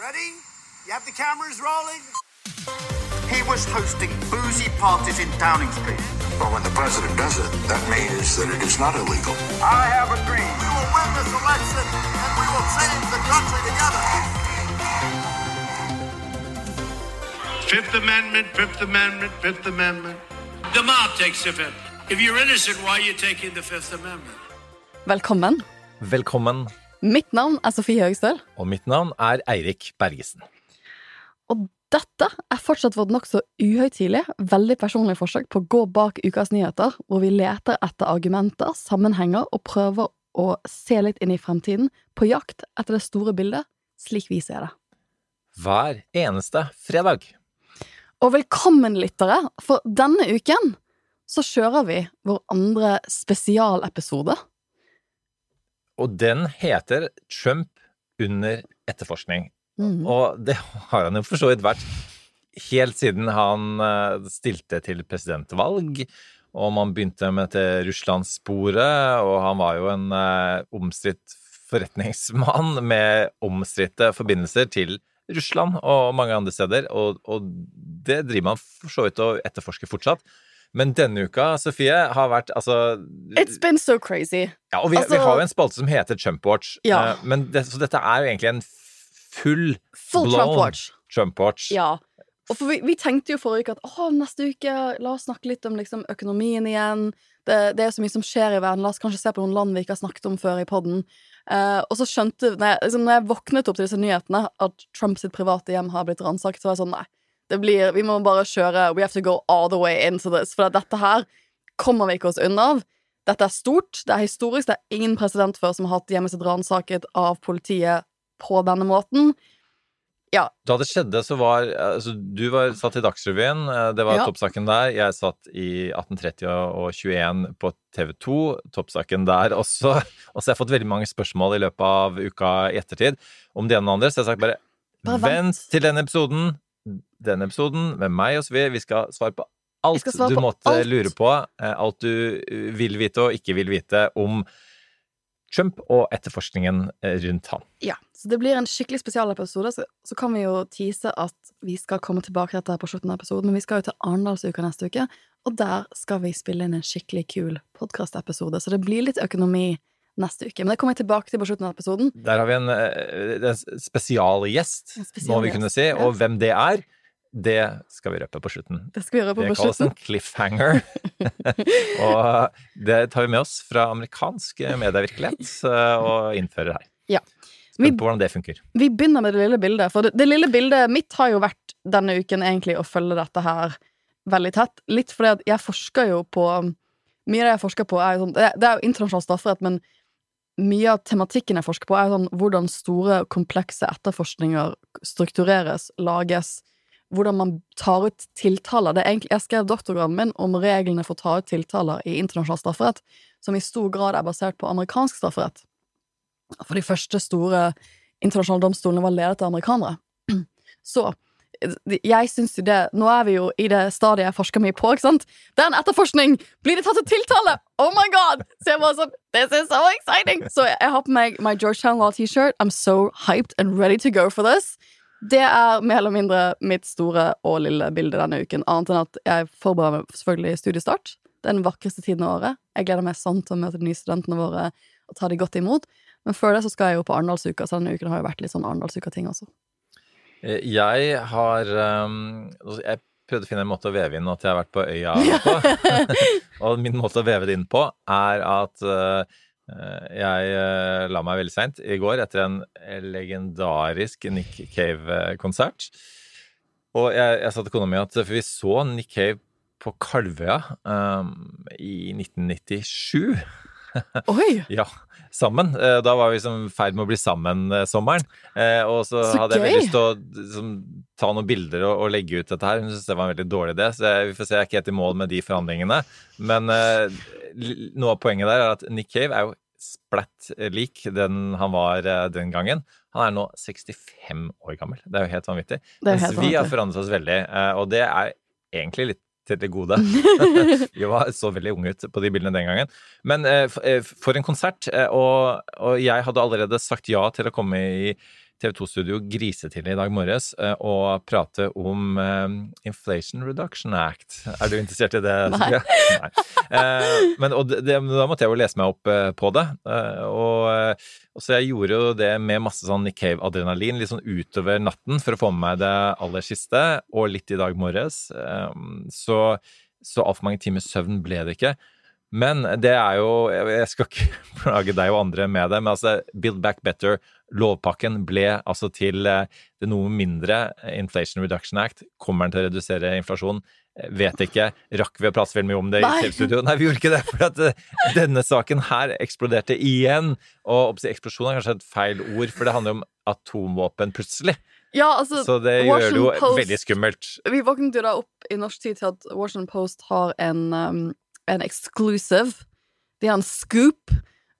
Ready? You have the cameras rolling? He was hosting boozy parties in Downing Street. But when the president does it, that means that it is not illegal. I have a dream. We will win this election and we will change the country together. Fifth Amendment, Fifth Amendment, Fifth Amendment. The mob takes the Fifth. If you're innocent, why are you taking the Fifth Amendment? Velkommen. Velkommen, Mitt navn er Sofie Høgstøl, og mitt navn er Eirik Bergesen. og dette er fortsatt vårt nokså uhøytidelige, veldig personlige forsøk på å gå bak ukas nyheter, hvor vi leter etter argumenter, sammenhenger og prøver å se litt inn i fremtiden, på jakt etter det store bildet, slik vi ser det. Hver eneste fredag. Og velkommen, lyttere, for denne uken så kjører vi vår andre spesialepisode. Og den heter Trump under etterforskning. Mm. Og det har han jo for så vidt vært helt siden han eh, stilte til presidentvalg. Og man begynte med dette Russland-sporet, og han var jo en eh, omstridt forretningsmann med omstridte forbindelser til Russland og mange andre steder, og, og det driver man for så vidt å etterforske fortsatt. Men denne uka, Sofie, har vært altså It's been so crazy. Ja, og vi, Altså- vi har jo en spalte som heter Trump Watch, Ja. eh, men det, så dette er jo egentlig en full Full blown Trump watch. Trump Watch. Ja. Og vi, vi tenkte jo forrige uke at å, neste uke, la oss snakke litt om liksom, økonomien igjen. Det, det er så mye som skjer i verden. La oss kanskje se på noen land vi ikke har snakket om før i podden. Uh, og så skjønte når jeg, liksom, når jeg våknet opp til disse nyhetene, at Trump sitt private hjem har blitt ransakt, så var jeg sånn nei. Det blir, vi må bare kjøre We have to go all the way into this. For dette her kommer vi ikke oss unna av. Dette er stort, det er historisk, det er ingen president før som har hatt hjemmet sitt ransaket av politiet på denne måten. Ja. Da det skjedde, så var altså, Du var satt i Dagsrevyen, eh, det var Ja. toppsaken der. Jeg satt i 1830 og 21 på TV 2, toppsaken der også. Og så har jeg fått veldig mange spørsmål i løpet av uka i ettertid om det ene og det andre, så jeg har sagt bare, Bare vent. vent til den episoden. Den episoden med meg og Svi. Vi skal svare på alt svare du måtte alt. lure på. eh, Alt du eh, vil vite og ikke vil vite om Trump og etterforskningen eh, rundt ham. Ja, så det blir en skikkelig spesialepisode. Så, så kan vi jo tease at vi skal komme tilbake til dette på slutten av episoden, men vi skal jo til Arendalsuka neste uke, og der skal vi spille inn en skikkelig kul podkastepisode, så det blir litt økonomi neste uke. Men det kommer jeg tilbake til på slutten av episoden. Der har vi en, eh, en spesialgjest, spesial må vi kunne si. Og hvem det er, det skal vi røpe på slutten. Det skal vi røpe på, slutten. Det kalles en cliffhanger. og det tar vi med oss fra amerikansk medievirkelighet eh, og innfører her. Ja. Spent på hvordan det funker. Vi begynner med det lille bildet, for det, det lille bildet mitt har jo vært denne uken egentlig å følge dette her veldig tett. Litt fordi at jeg forsker jo på Mye av det jeg forsker på, er jo sånn Det, det er jo internasjonal strafferett, men mye av tematikken jeg forsker på, er sånn hvordan store, komplekse etterforskninger struktureres, lages, hvordan man tar ut tiltaler. Det er egentlig, jeg skrev doktorgraden min om reglene for å ta ut tiltaler i internasjonal strafferett, som i stor grad er basert på amerikansk strafferett. For de første store internasjonale domstolene var ledet av amerikanere. Så jeg syns jo det Nå er vi jo i det stadiet jeg forsker mye på, ikke sant? Det er en etterforskning! Blir det tatt til tiltale? Oh my god! Så jeg bare sånn This is so exciting! Så jeg har på meg my Georgetown Law T-shirt. I'm so hyped and ready to go for this. Det er mer eller mindre mitt store og lille bilde denne uken, annet enn at jeg forbereder meg selvfølgelig studiestart. Den vakreste tiden av året. Jeg gleder meg sånn til å møte de nye studentene våre og ta de godt imot. Men før det så skal jeg jo på Arendalsuka, så denne uken har jo vært litt sånn Arendalsuka-ting også. Eh, Jeg har um, Jeg prøvde å finne en måte å veve inn at jeg har vært på øya på. og min måte å veve det inn på er at uh, jeg uh, la meg veldig seint i går etter en legendarisk Nick Cave-konsert. Og jeg, jeg sa til kona mi at For vi så Nick Cave på Kalvøya um, i 1997. Oi! Ja, sammen. Eh, Da var vi liksom i ferd med å bli sammen eh, sommeren. Eh, Og så, Så hadde jeg veldig lyst til å liksom, ta noen bilder og, og legge ut dette her. Hun syntes det var en veldig dårlig idé, så jeg, vi får se. Jeg er ikke helt i mål med de forhandlingene. Men uh, noe av poenget der er at Nick Cave er jo splatt lik den han var den gangen. Han er nå 65 år gammel. Det er jo helt vanvittig. Mens vi har forandret oss veldig, og det er egentlig litt til det gode. vi var så veldig unge ut på de bildene den gangen. Men eh, eh, for en konsert. eh, Og, og jeg hadde allerede sagt ja til å komme i TV 2-studio grisetidlig i dag morges eh, og prate om eh, Inflation Reduction Act. Er du interessert i det? Nei. Nei. Eh, men og det, da måtte jeg jo lese meg opp på det. Og, og så jeg gjorde jo det med masse sånn Nick Cave-adrenalin litt sånn utover natten for å få med meg det aller siste, og litt i dag morges. Så, så altfor mange timers søvn ble det ikke. Men det er jo jeg skal ikke plage deg og andre med det, men altså Build Back Better, lovpakken, ble altså til eh, det noe mindre Inflation Reduction Act. Kommer den til å redusere inflasjon? Eh, Vet ikke. Rakk vi å prate veldig mye om det i TV-studio? Nei, vi gjorde ikke det. For at eh, denne saken her eksploderte igjen. Og eksplosjon er kanskje et feil ord, for det handler om atomvåpen plutselig. Ja, altså, Så det gjør det jo Post- veldig skummelt. Vi våknet jo da opp i norsk tid til at Washington Post har en, um, en exclusive. De har en scoop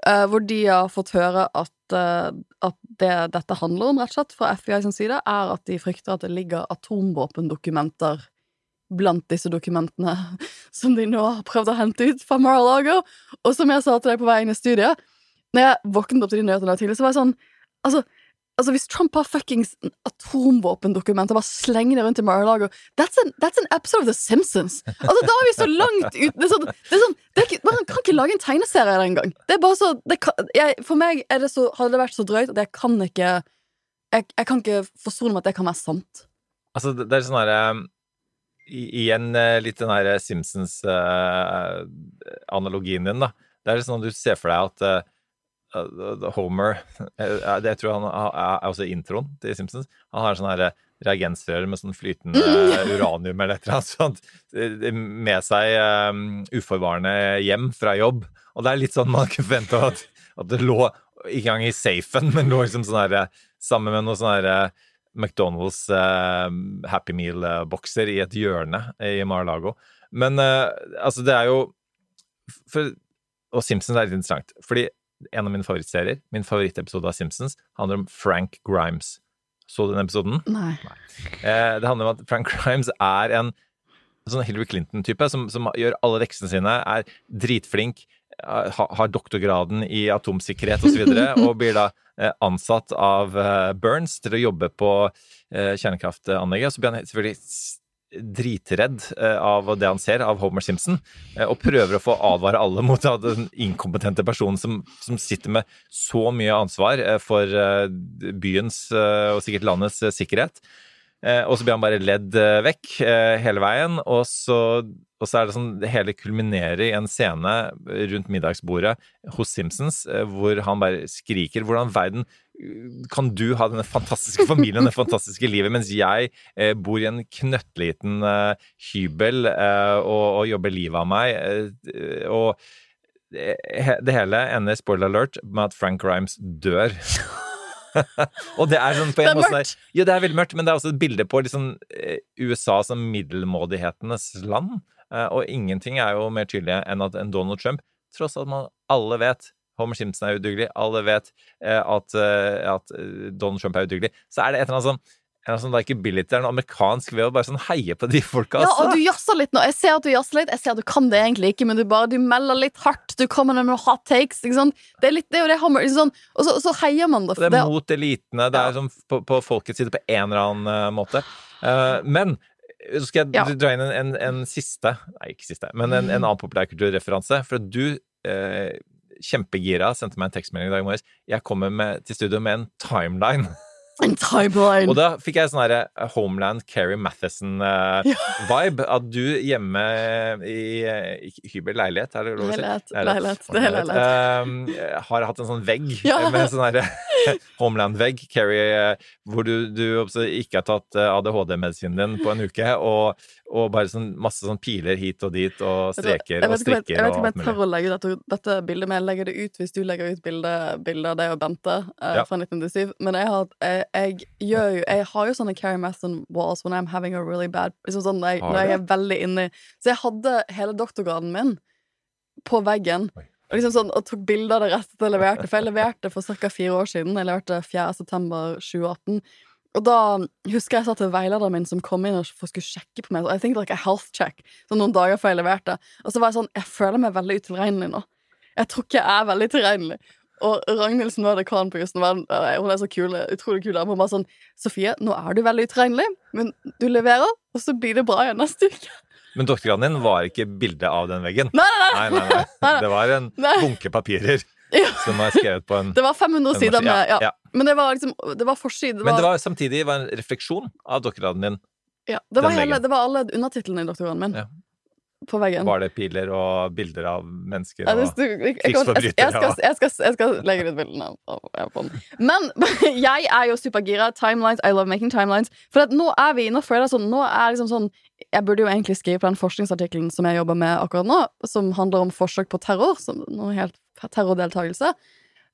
uh, hvor de har fått høre at, eh, at det dette handler om, rett og slett, fra FBI sin side, er at de frykter at det ligger atomvåpendokumenter blant disse dokumentene som de nå har prøvd å hente ut fra Mar-a-Lago. Og som jeg sa til deg på vei inn i studiet, når jeg våknet opp til de nyhetene tidlig, så var jeg sånn Altså, Altså Hvis Trump har fuckings atomvåpendokumenter, bare slenger det rundt i Mar-a-Lago that's, that's an episode of The Simpsons! Altså Da er vi så langt ut Det er sånn, det er sånn det er ikke, Man kan ikke lage en tegneserie av det engang. For meg er det så, hadde det vært så drøyt at jeg kan ikke Jeg, jeg kan ikke forsone meg at det kan være sant. Altså, det er sånn herre Igjen eh, litt den her Simpsons-analogien din, da. Det er sånn at du ser for deg at eh, eh, Homer eh, det tror jeg han er, også introen til Simpsons. Han har sånn her reagensrør med sånn flytende uranium eller et eller annet sånt eh, med seg um, uforvarende hjem fra jobb. Og det er litt sånn man kunne forvente at, at det lå ikke engang i safen, men lå liksom sånn her sammen med noe sånn her McDonald's uh, Happy Meal-bokser i et hjørne i Mar-a-Lago. Men uh, altså, det er jo for, Og Simpsons er litt interessant, fordi en av mine favorittserier, min favorittepisode av Simpsons, handler om Frank Grimes. Så du den episoden? Nei. Eh, det handler om at Frank Grimes er en sånn Hillary Clinton-type som, som gjør alle leksene sine, er dritflink, eh, ha, har doktorgraden i atomsikkerhet osv., og, så videre, og blir da eh, ansatt av eh, Burns til å jobbe på eh, kjernekraftanlegget. Så blir han selvfølgelig dritredd eh, av det han ser av Homer Simpson, eh, og prøver å få advare alle mot den inkompetente personen som, som sitter med så mye ansvar eh, for byens og sikkert landets sikkerhet. Og så blir han bare ledd vekk hele veien, og så, og så er det sånn Det hele kulminerer i en scene rundt middagsbordet hos Simpsons hvor han bare skriker hvordan verden kan du ha denne fantastiske familien, det fantastiske livet, mens jeg eh, bor i en knøttliten eh, hybel eh, og, og jobber livet av meg. Eh, og det, hele ender, spoiler alert, med at Frank Grimes dør. og det er sånn på en måte mørkt. Ja, det er veldig mørkt, men det er også et bilde på liksom, eh, USA som middelmådighetenes land. Eh, og ingenting er jo mer tydelig enn at en Donald Trump, tross at man alle vet Homer Simpson er udugelig, alle vet eh, at, eh, at eh, Donald Trump er udugelig, så er det et eller annet sånn en sånn likability, er noe amerikansk ved å bare sånn heie på de folka. Ja, altså. og du jazzer litt nå. Jeg ser at du jazzer litt. Jeg ser at du kan det egentlig ikke, men du bare du melder litt hardt. Du kommer med noen hot takes. Ikke sant? Det er, litt, det er jo det Hammer liksom sånn, Og så, så heier man det. Det det er mot elitene. Det er sånn på, på folkets side på en eller annen måte. Uh, men så skal jeg Ja. dra inn en, en, en siste Nei, ikke siste, men en, en annen populærkulturreferanse. For at du, eh, kjempegira, sendte meg en tekstmelding i dag morges. Jeg kommer med, til studio med en timeline. En timeline. Og da fikk jeg sånn herre Homeland Carrie Matheson-vibe. At du hjemme i, i hybel leilighet, er det lov å si? Leilighet, leilighet, det er leilighet. Uh, har hatt en sånn vegg Ja. med sånn herre Homeland-vegg, eh, hvor du, du ikke har tatt eh, ADHD-medisinen din på en uke, og, og bare sånn masse sånn piler hit og dit, og streker og strikker Jeg vet ikke om jeg tør å legge ut dette, dette bildet, men jeg legger det ut hvis du legger ut bilde, av deg og Bente uh, Ja. fra 1997. Men jeg har, jeg, jeg, gjør jo, jeg har jo sånne Carrie Mathon walls when I'm having a really bad liksom sånn, jeg, når jeg er veldig inni Så jeg hadde hele doktorgraden min på veggen. Oi. Og, liksom sånn, og tok bilder av det restet jeg leverte, for jeg leverte for ca. fire år siden. Jeg leverte 4. september 2018. Og da husker jeg sa til veilederen min som kom inn og skulle sjekke på meg I think like a health check Så noen dager før jeg leverte. Og så var jeg sånn Jeg føler meg veldig utilregnelig nå. Jeg tror ikke jeg er veldig tilregnelig. Og Ragnhild som var dekan på jussen, var- eh, hun er så kul, utrolig kul. dame. Hun bare sånn Sofie, nå er du veldig utilregnelig, men du leverer, og så blir det bra igjen neste uke. Men doktorgraden din var ikke bilde av den veggen. Nei, nei, Nei, nei, nei. nei. Det var en bunke papirer. som var skrevet på en Det var 500 sider med ja. ja. Men det var liksom Det var forside. Det Men det var, samtidig var en refleksjon av doktorgraden din. ja, det var, hele, det var alle undertitlene i doktorgraden min. På veggen. Var det piler og bilder av mennesker og krigsforbrytere? jeg, jeg, jeg, jeg, skal, jeg, legge ut bildene. av- av- den. Men jeg er jo supergira. Timelines. I love making timelines. For nå er vi Nå føler jeg sånn Nå er liksom sånn Jeg burde jo egentlig skrive på den forskningsartikkelen som jeg jobber med akkurat nå, som handler om forsøk på terror. Som noe helt terrordeltakelse.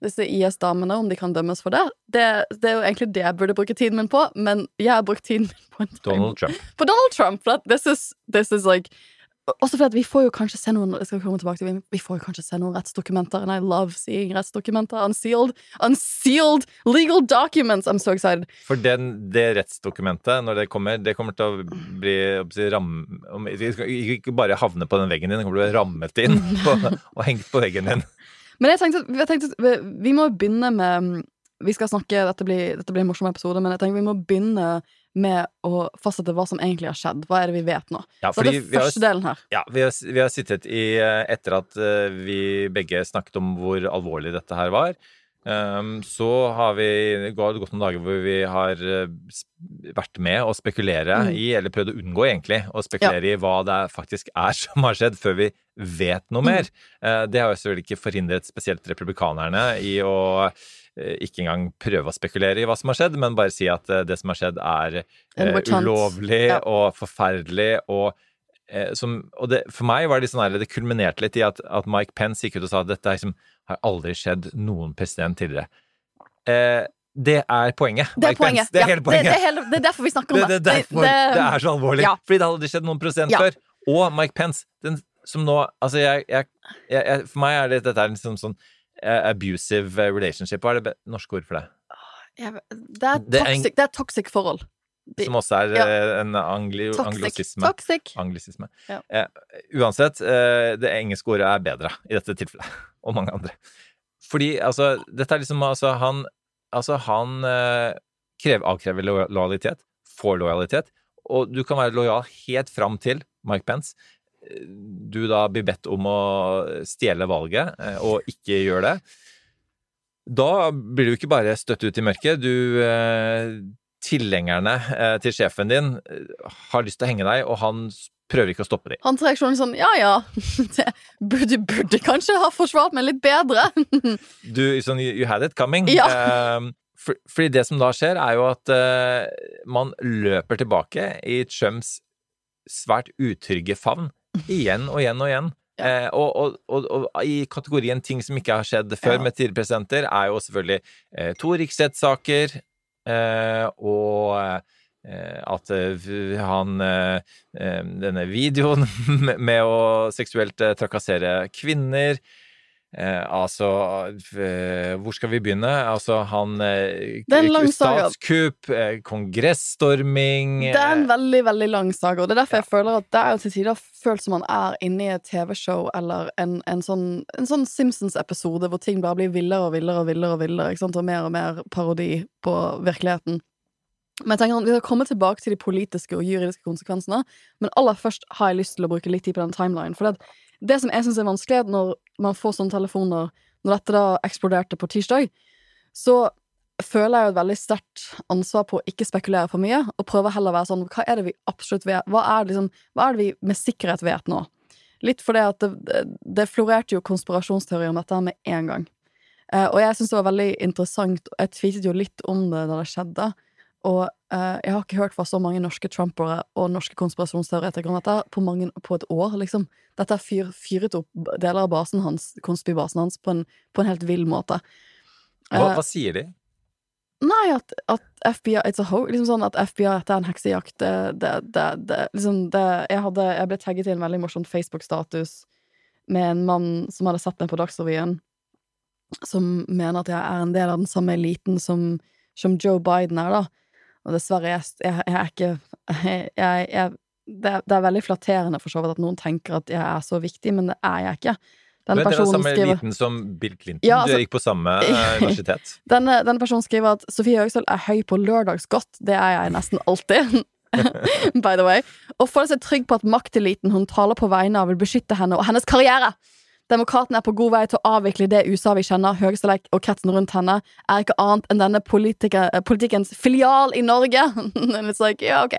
Disse IS-damene, om de kan dømmes for det. det. Det er jo egentlig det jeg burde bruke tiden min på, men jeg har brukt tiden min på en Donald Trump. på Donald Trump. For this is, this is like Også fordi at vi får jo kanskje se noen jeg skal komme tilbake til, vi får jo kanskje se noen rettsdokumenter, and I love seeing rettsdokumenter. Unsealed, unsealed legal documents. I'm so excited. For den, det rettsdokumentet, når det kommer, det kommer til å bli si, ram, Ikke bare havne på den veggen din, det kommer til å bli rammet inn på, og hengt på veggen din. Men jeg tenkte, jeg tenkte vi må begynne med Vi skal snakke, dette blir, dette blir en morsom episode, men jeg tenker vi må begynne med å fastsette hva som egentlig har skjedd. Hva er det vi vet nå? Ja, Så det er første har, delen her. ja, vi har, vi har sittet i eh, Etter at eh, vi begge snakket om hvor alvorlig dette her var, um, så har vi gått noen dager hvor vi har eh, vært med å spekulere Mm. i, eller prøvd å unngå egentlig, å spekulere i hva det faktisk er som har skjedd, før vi vet noe Mm. mer. Eh, Det har jo selvfølgelig ikke forhindret spesielt republikanerne i å ikke engang prøve å spekulere i hva som har skjedd, men bare si at eh, det som har skjedd, er eh, ulovlig ja. og forferdelig. og eh, som, og det, for meg var det litt sånn her, det kulminerte litt i at, at Mike Pence gikk ut og sa at dette liksom, har aldri skjedd noen president tidligere. Eh, det er poenget. Det er poenget. Det er Ja, hele poenget. Det, det, er hele, det er derfor vi snakker om det, det. er derfor det, er så alvorlig. ja. Fordi det har aldri skjedd noen president Ja. før. Og Mike Pence, den som nå Altså, jeg, jeg, jeg, For meg er det dette er liksom sånn eh, abusive relationship. Hva er det norske ord for det? Jeg- Det er Det er en- det er toxic forhold. Som også er Ja. eh, en angli, Toxic. anglosisme. Toxic. Anglisisme. Ja. Eh, uansett, eh, det engelske ordet er bedre i dette tilfellet, og mange andre. Fordi altså, dette er liksom altså han Altså, han eh, krever, avkrever lojalitet, får lojalitet, og du kan være lojal helt fram til Mike Pence. Du da blir bedt om å stjele valget, eh, og ikke gjør det. Da blir du ikke bare støtt ut i mørket. Du eh, Tilhengerne eh, til sjefen din eh, har lyst til å henge deg, og han prøver ikke å stoppe dem. Hans reaksjon er sånn Ja, ja, det burde, burde kanskje ha forsvart meg litt bedre. Du, sånn, you, had it coming. Ja. Eh, for, fordi det som da skjer, er jo at man løper tilbake i Trumps svært utrygge favn igjen og igjen og igjen. Eh, og, og, og, og i kategorien ting som ikke har skjedd før Ja. med tidligere presidenter, er jo selvfølgelig eh, to riksrettssaker eh, og eh, at eh, han eh, Denne videoen med, med å seksuelt trakassere kvinner Eh, altså eh, Hvor skal vi begynne? Altså, han eh, er en. Statskupp, eh, kongressstorming Det er en eh, veldig veldig lang saga, og det er derfor Ja. jeg føler at det er jo til tider følt som man er inne i et TV-show eller en, en sånn, en sånn Simpsons-episode hvor ting bare blir villere og villere og villere, og villere, ikke sant? og mer og mer parodi på virkeligheten. Men jeg tenker Vi skal komme tilbake til de politiske og juridiske konsekvensene, men aller først har jeg lyst til å bruke litt tid på den timelinen. For det, det som jeg syns er vanskelig, er når man får sånne telefoner Når dette da eksploderte på tirsdag, så føler jeg jo et veldig sterkt ansvar på å ikke spekulere for mye, og prøve heller å være sånn Hva er det vi absolutt vet? Hva er det, liksom, hva er det vi med sikkerhet vet nå? Litt fordi at det, det, florerte jo konspirasjonsteorier om dette med en gang. Eh, og jeg syns det var veldig interessant, og jeg tweetet jo litt om det da det skjedde. Og eh, jeg har ikke hørt fra så mange norske trumpere og norske konspirasjonsteoretikere om dette på, mange, på et år, liksom. Dette har fyr, fyret opp deler av basen hans, konspibasen hans, på en, på en helt vill måte. hva, Eh, hva sier de? Nei, at, at FBI it's a ho liksom sånn at FBI dette er en heksejakt det, det, det, det, liksom det, jeg, hadde, jeg ble tagget i en veldig morsom Facebook-status med en mann som hadde sett meg på Dagsrevyen, som mener at jeg er en del av den samme eliten som, som Joe Biden er, da. Og dessverre, jeg, jeg, jeg er ikke jeg, jeg, det, er- det er veldig flatterende for så vidt at noen tenker at jeg er så viktig, men det er jeg ikke. Men er personen samme skriver liten som Bill Clinton. Ja, altså- du gikk på samme eh, universitet. denne, denne personen skriver at Sofie Høgestøl er høy på lørdagsgodt. Det er jeg nesten alltid. By the way. Og føler seg trygg på at makteliten hun taler på vegne av, vil beskytte henne og hennes karriere. Demokratene er på god vei til å avvikle det USA vi kjenner. Høgestøl og kretsen rundt henne er ikke annet enn denne eh, politikkens filial i Norge. Like, ja, ok.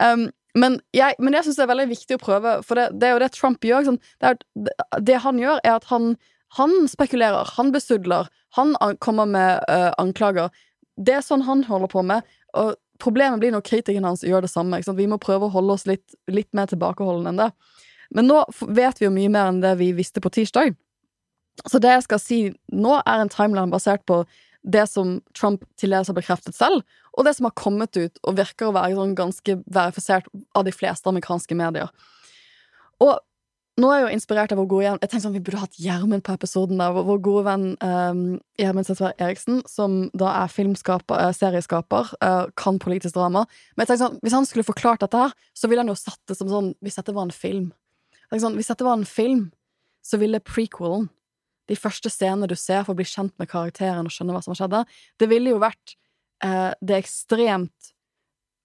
Um, men jeg, men jeg syns det er veldig viktig å prøve, for det, det er jo det Trump gjør. Sånn, det, er, det, han gjør, er at han, han spekulerer, han besudler, han an, kommer med uh, anklager. Det er sånn han holder på med. Og problemet blir når kritikeren hans gjør det samme. Vi må prøve å holde oss litt, litt mer tilbakeholdne enn det. Men nå vet vi jo mye mer enn det vi visste på tirsdag. Så det jeg skal si nå, er en timeline basert på det som Trump til dels har bekreftet selv, og det som har kommet ut og virker å være sånn ganske verifisert av de fleste amerikanske medier. Og nå er jeg jo inspirert av vår gode igjen Jeg tenkte sånn, Vi burde hatt Gjermund på episoden. der Vår, gode venn um, Gjermund Eriksen, som da er filmskaper, eh, serieskaper, uh, kan politisk drama. Men jeg tenkte sånn, hvis han skulle forklart dette her, så ville han jo satt det som sånn Hvis dette var en film. Jeg sånn, hvis dette var en film, så ville prequelen de første scenene du ser for å bli kjent med karakteren og skjønne hva som har skjedd, der, det ville jo vært eh, det ekstremt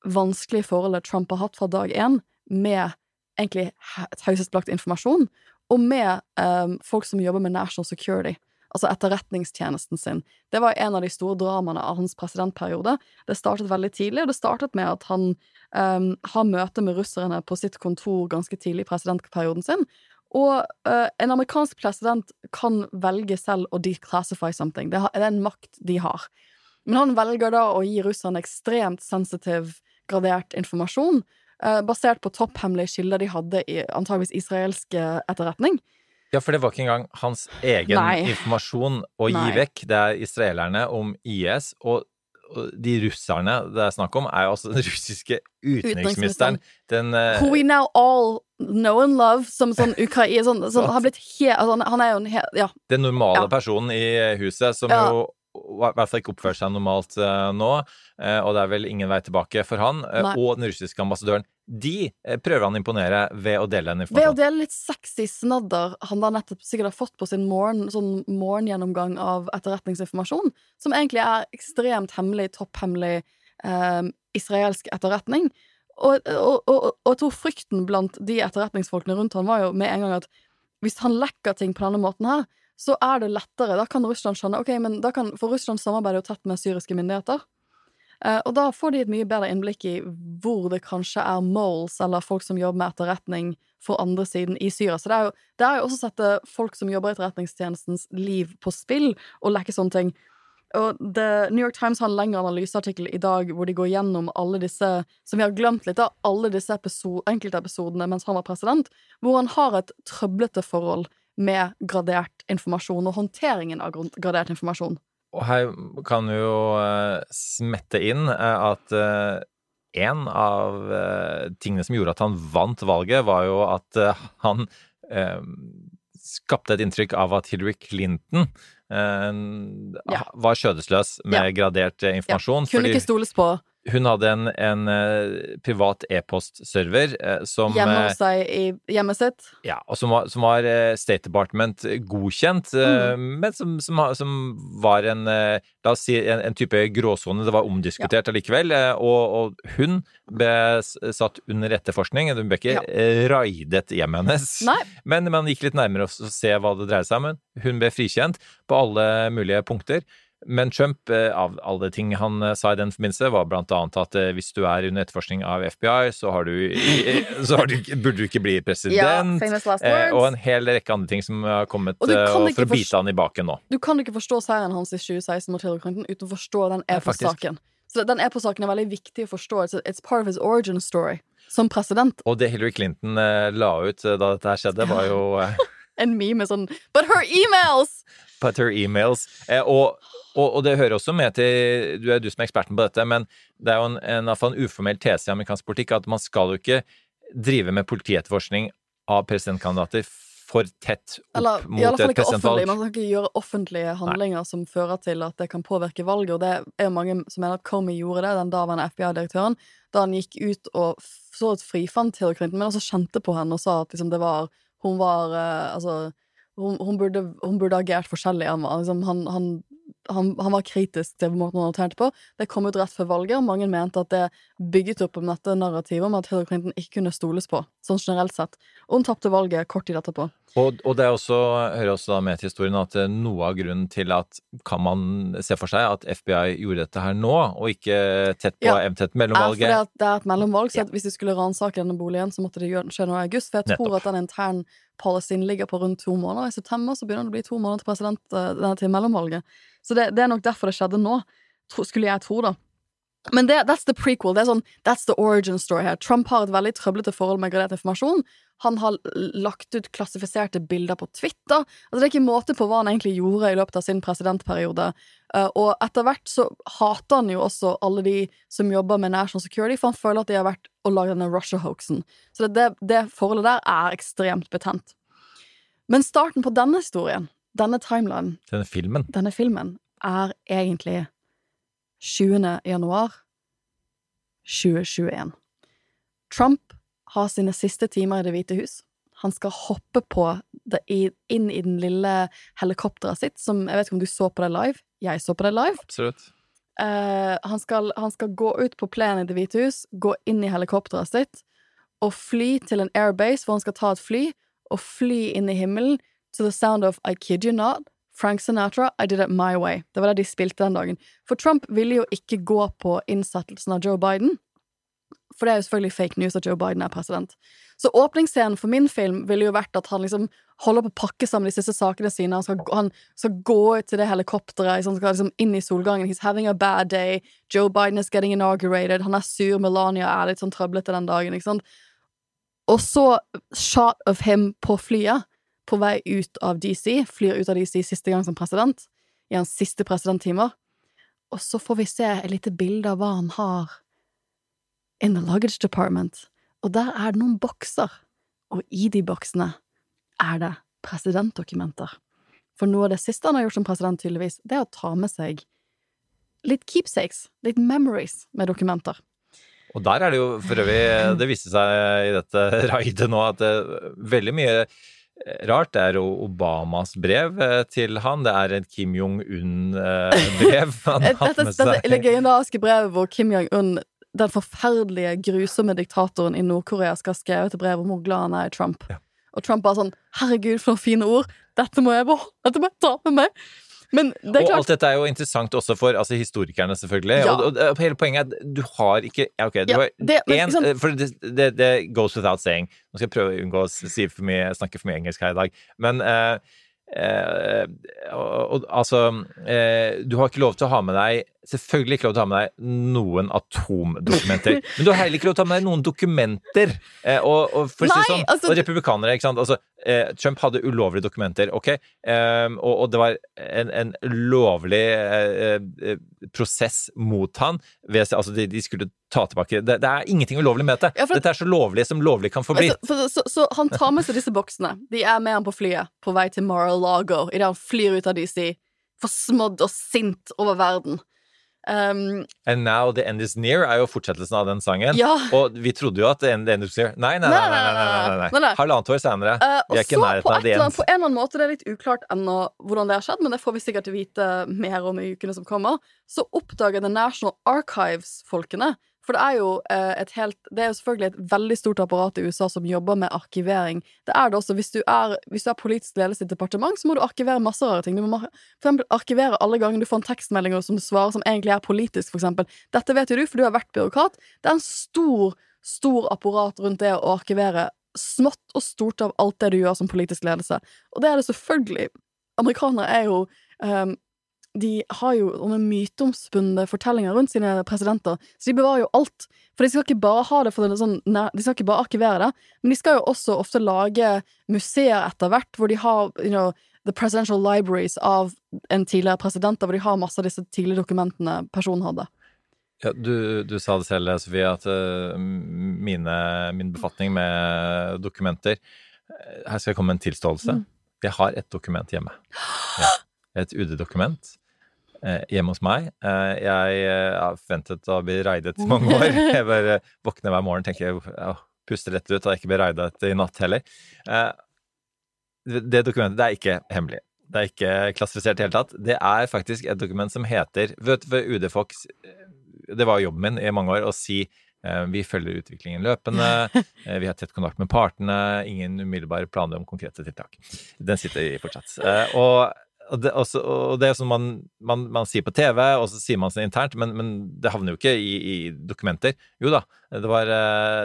vanskelige forholdet Trump har hatt fra dag én, med egentlig he- taushetsbelagt informasjon, og med eh, folk som jobber med national security, altså etterretningstjenesten sin. Det var en av de store dramaene av hans presidentperiode. Det startet veldig tidlig, og det startet med at han um, har møte med russerne på sitt kontor ganske tidlig i presidentperioden sin, og uh, en amerikansk president kan velge selv å declassify something. Det, er en makt de har. Men han velger da å gi russerne ekstremt sensitiv, gradert informasjon, uh, basert på topphemmelige kilder de hadde i antageligvis israelsk eh, etterretning. Ja, for det var ikke engang hans egen Nei. informasjon å gi Nei. vekk. Det er israelerne om IS, og, de russerne det er snakk om, er jo altså den russiske utenriksministeren. Den uh... Who we now all know and love, som sånn Ukraina sånn, sånn, har blitt helt altså, han, er jo en he... Ja. den normale Ja. personen i huset, som Ja. jo i hvert fall ikke oppfører seg normalt uh, nå, uh, og det er vel ingen vei tilbake for han, og den russiske ambassadøren. De eh, prøver han å imponere ved å dele den Ved å dele litt sexy snadder han da nettopp sikkert har fått på sin morgen, sånn morgengjennomgang av etterretningsinformasjon, som egentlig er ekstremt hemmelig, topphemmelig eh, israelsk etterretning. Og, og, og, og jeg tror frykten blant de etterretningsfolkene rundt han var jo med en gang at hvis han lekker ting på denne måten her, så er det lettere. Da kan Russland skjønne Ok, men da kan, For Russland samarbeider jo tett med syriske myndigheter. Eh, og da får de et mye bedre innblikk i hvor det kanskje er moles, eller folk som jobber med etterretning for andre siden i Syria. Så det er jo, det er jo også å sette folk som jobber i etterretningstjenestens liv på spill, og lekke sånne ting. Og The New York Times har en lengre analyseartikkel i dag hvor de går gjennom alle disse som vi har glemt litt av, alle disse episode, enkeltepisodene mens han var president, hvor han har et trøblete forhold med gradert informasjon og håndteringen av gradert informasjon. Og her kan vi jo eh, smette inn eh, at eh, en av tingene som gjorde at han vant valget, var jo at han skapte et inntrykk av at Hillary Clinton var skjødesløs med Ja. gradert informasjon. Ja. Kunne fordi ikke stoles på hun hadde en, en eh, privat e-postserver eh, som hjemme eh, hos seg i hjemmet sitt. ja, og som var, som var State Department godkjent, mm. men som, som, som var en La oss si en, en type gråsone. Det var omdiskutert allikevel. Og, og hun ble satt under etterforskning. Hun ble ikke Ja. raidet hjemmet hennes. Nei. Men man gikk litt nærmere og se hva det dreide seg om. Hun ble frikjent på alle mulige punkter. Men Trump, eh, av alle ting han eh, sa i den forbindelse, var blant annet at eh, hvis du er under etterforskning av FBI, så, har du, så har du, burde du ikke bli Ja, president. Eh, og en hel rekke andre ting som har kommet for å bite han i baken nå. Du kan ikke forstå seieren hans i 2016 mot Hillary Clinton uten å forstå den EPO-saken. Så den EPO-saken er veldig viktig å forstå. It's, part of his origin story som president. Og det Hillary Clinton la ut da dette skjedde, var jo En meme med sånn But her emails! But her emails. Eh, og, og, og det hører også med til Du er du som er eksperten på dette, men det er jo en, en, en uformell tese i amerikansk politikk at man skal jo ikke drive med politietterforskning av presidentkandidater for tett opp Eller mot et presidentvalg. Man kan ikke gjøre offentlige handlinger som fører til at det kan påvirke valget. Og det er jo mange som mener at Comey gjorde det, den daværende FBI-direktøren, da han gikk ut og så et frifant Hillary Clinton, men også kjente på henne og sa at liksom det var Hun var eh, Altså hun, hun, burde, hun burde agert forskjellig. Var, liksom, han, han, han, han var kritisk til måten hun håndterte på. Det kom ut rett før valget, og mange mente at det bygget opp om dette narrativet om at Hillary Clinton ikke kunne stoles på, sånn generelt sett. Og hun tapte valget kort tid etterpå. Og, og det er også, hører også da med til historien at eh, noe av grunnen til at kan man se for seg at FBI gjorde dette her nå, og ikke tett på Ja. eventuelt mellomvalget fordi for det er et mellomvalg, så hvis de skulle ransake denne boligen, så måtte det skje noe i august. For jeg tror Nettopp. at den intern policyen ligger på rundt to måneder. I september så begynner det å bli to måneder til, president, eh, til mellomvalget. Så det, det er nok derfor det skjedde nå, skulle jeg tro, da. Men det, that's the prequel. Det er sånn, that's the origin story her. Trump har et veldig trøblete forhold med gradert informasjon. Han har lagt ut klassifiserte bilder på Twitter. Altså, det er ikke måte på hva han egentlig gjorde i løpet av sin presidentperiode. Eh, og etter hvert så hater han jo også alle de som jobber med national security, for han føler at de har vært og lagd denne Russia-hoaxen. Så det, det, det forholdet der er ekstremt betent. Men starten på denne historien, denne timelinen, denne filmen. denne filmen, er egentlig 20. januar 2021. Trump har sine siste timer i Det hvite hus. Han skal hoppe på det, i, inn i den lille helikopteret sitt, som Jeg vet ikke om du så på det live? Jeg så på det live. Absolutt. Uh, han, skal, han skal gå ut på plenen i Det hvite hus, gå inn i helikopteret sitt og fly til en airbase hvor han skal ta et fly, og fly inn i himmelen to the sound of I kid you not. Frank Sinatra, I did it my way. Det var det de spilte den dagen. For Trump ville jo ikke gå på innsettelsen av Joe Biden. For det er jo selvfølgelig fake news at Joe Biden er president. Så åpningsscenen for min film ville jo vært at han liksom holder på å pakke sammen de siste sakene sine. Han skal, han skal gå ut til det helikopteret, han skal liksom inn i solgangen. He's having a bad day. Joe Biden is getting inaugurated. Han er sur. Melania er litt sånn trøblete den dagen, ikke sant. Og så shot of him på flyet, på vei ut av DC. Flyr ut av DC siste gang som president, i hans siste presidenttimer. Og så får vi se et lite bilde av hva han har in the luggage department. Og der er det noen bokser, og i de boksene er det presidentdokumenter. For noe av det siste han har gjort som president, tydeligvis, det er å ta med seg litt keepsakes, litt memories med dokumenter. Og der er det jo for øvrig Det viste seg i dette raidet nå at det, veldig mye rart. Det er Obamas brev eh, til han. Det er et Kim Jong-un-brev han har hatt Dette, seg. dette legendariske brevet hvor Kim Jong-un, den forferdelige, grusomme diktatoren i Nord-Korea, skal ha skrevet et brev om hvor glad han er i Trump. Ja. Og Trump bare sånn 'Herregud, for noen fine ord! Dette må jeg beholde! Dette må jeg ta med meg!' Men det Og alt dette er jo interessant også for altså, historikerne, selvfølgelig. Ja. Og, og, hele poenget er at du har ikke Ja, ok, du Ja, det- har én ikke For det, det, det goes without saying. Nå skal jeg prøve å unngå å si for mye, snakke for mye engelsk her i dag. Men eh, eh, og, altså eh, Du har ikke lov til å ha med deg Selvfølgelig ikke lov til å ha med deg noen atomdokumenter. Men du har heller ikke lov til å ha med deg noen dokumenter. Eh, og, og, å si sånn, altså- og republikanere, ikke sant. Altså, eh, Trump hadde ulovlige dokumenter, ok, Eh, og, og det var en, en lovlig eh, eh, prosess mot han. Ved, altså, de, de skulle ta tilbake det, det er ingenting ulovlig med dette. Ja, for- Dette er så lovlig som lovlig kan få bli. Altså, så, så han tar med seg disse boksene. De er med han på flyet på vei til Mar-a-Lago idet han flyr ut av DC, forsmådd og sint over verden. Um, And now the end is near er jo fortsettelsen av den sangen. Ja. Og vi trodde jo at the end, the end is near. Nei, nei, nei. nei, nei, nei, nei, Nei. Halvannet år senere. Uh, vi er ikke i på, nærheten av the end. på en eller annen måte, det er litt uklart ennå hvordan det har skjedd, men det får vi sikkert vite mer om i ukene som kommer, så oppdager The National Archives-folkene For det er jo eh, et helt Det er jo selvfølgelig et veldig stort apparat i USA som jobber med arkivering. Det er det også. Hvis du er, hvis du er politisk ledelse i et departement, så må du arkivere masse rare ting. Du må for eksempel arkivere alle ganger du får en tekstmelding som du svarer som egentlig er politisk, for eksempel. Dette vet jo du, for du har vært byråkrat. Det er en stor, stor apparat rundt det å arkivere smått og stort av alt det du gjør som politisk ledelse. Og det er det selvfølgelig. Amerikanere er jo ehm, de har jo sånne myteomspunne fortellinger rundt sine presidenter, så de bevarer jo alt. For de skal ikke bare ha det for det sånn, nei, de skal ikke bare arkivere det, men de skal jo også ofte lage museer etter hvert, hvor de har you know, the presidential libraries av en tidligere president, hvor de har masse av disse tidlige dokumentene personen hadde. Ja, du, du sa det selv, Sofie, at eh, mine, min befatning med dokumenter eh, Her skal jeg komme med en tilståelse. Mm. Jeg har et dokument hjemme. Ja, et UD-dokument hjemme hos meg. Eh, jeg eh, har forventet å bli raidet i mange år. Jeg bare våkner hver morgen og tenker jeg puster lett ut, og jeg ikke blir raidet i natt heller. Eh, det dokumentet det er ikke hemmelig. Det er ikke klassifisert i det hele tatt. Det er faktisk et dokument som heter Vet du, UD Fox Det var jobben min i mange år å si eh, vi følger utviklingen løpende, eh, vi har tett kontakt med partene, ingen umiddelbare planer om konkrete tiltak. Den sitter i fortsatt. Eh, og, og, det, også, og det er sånn man, man, man, sier på TV, og så sier man det internt, men, men det havner jo ikke i, i, dokumenter. Jo da, det var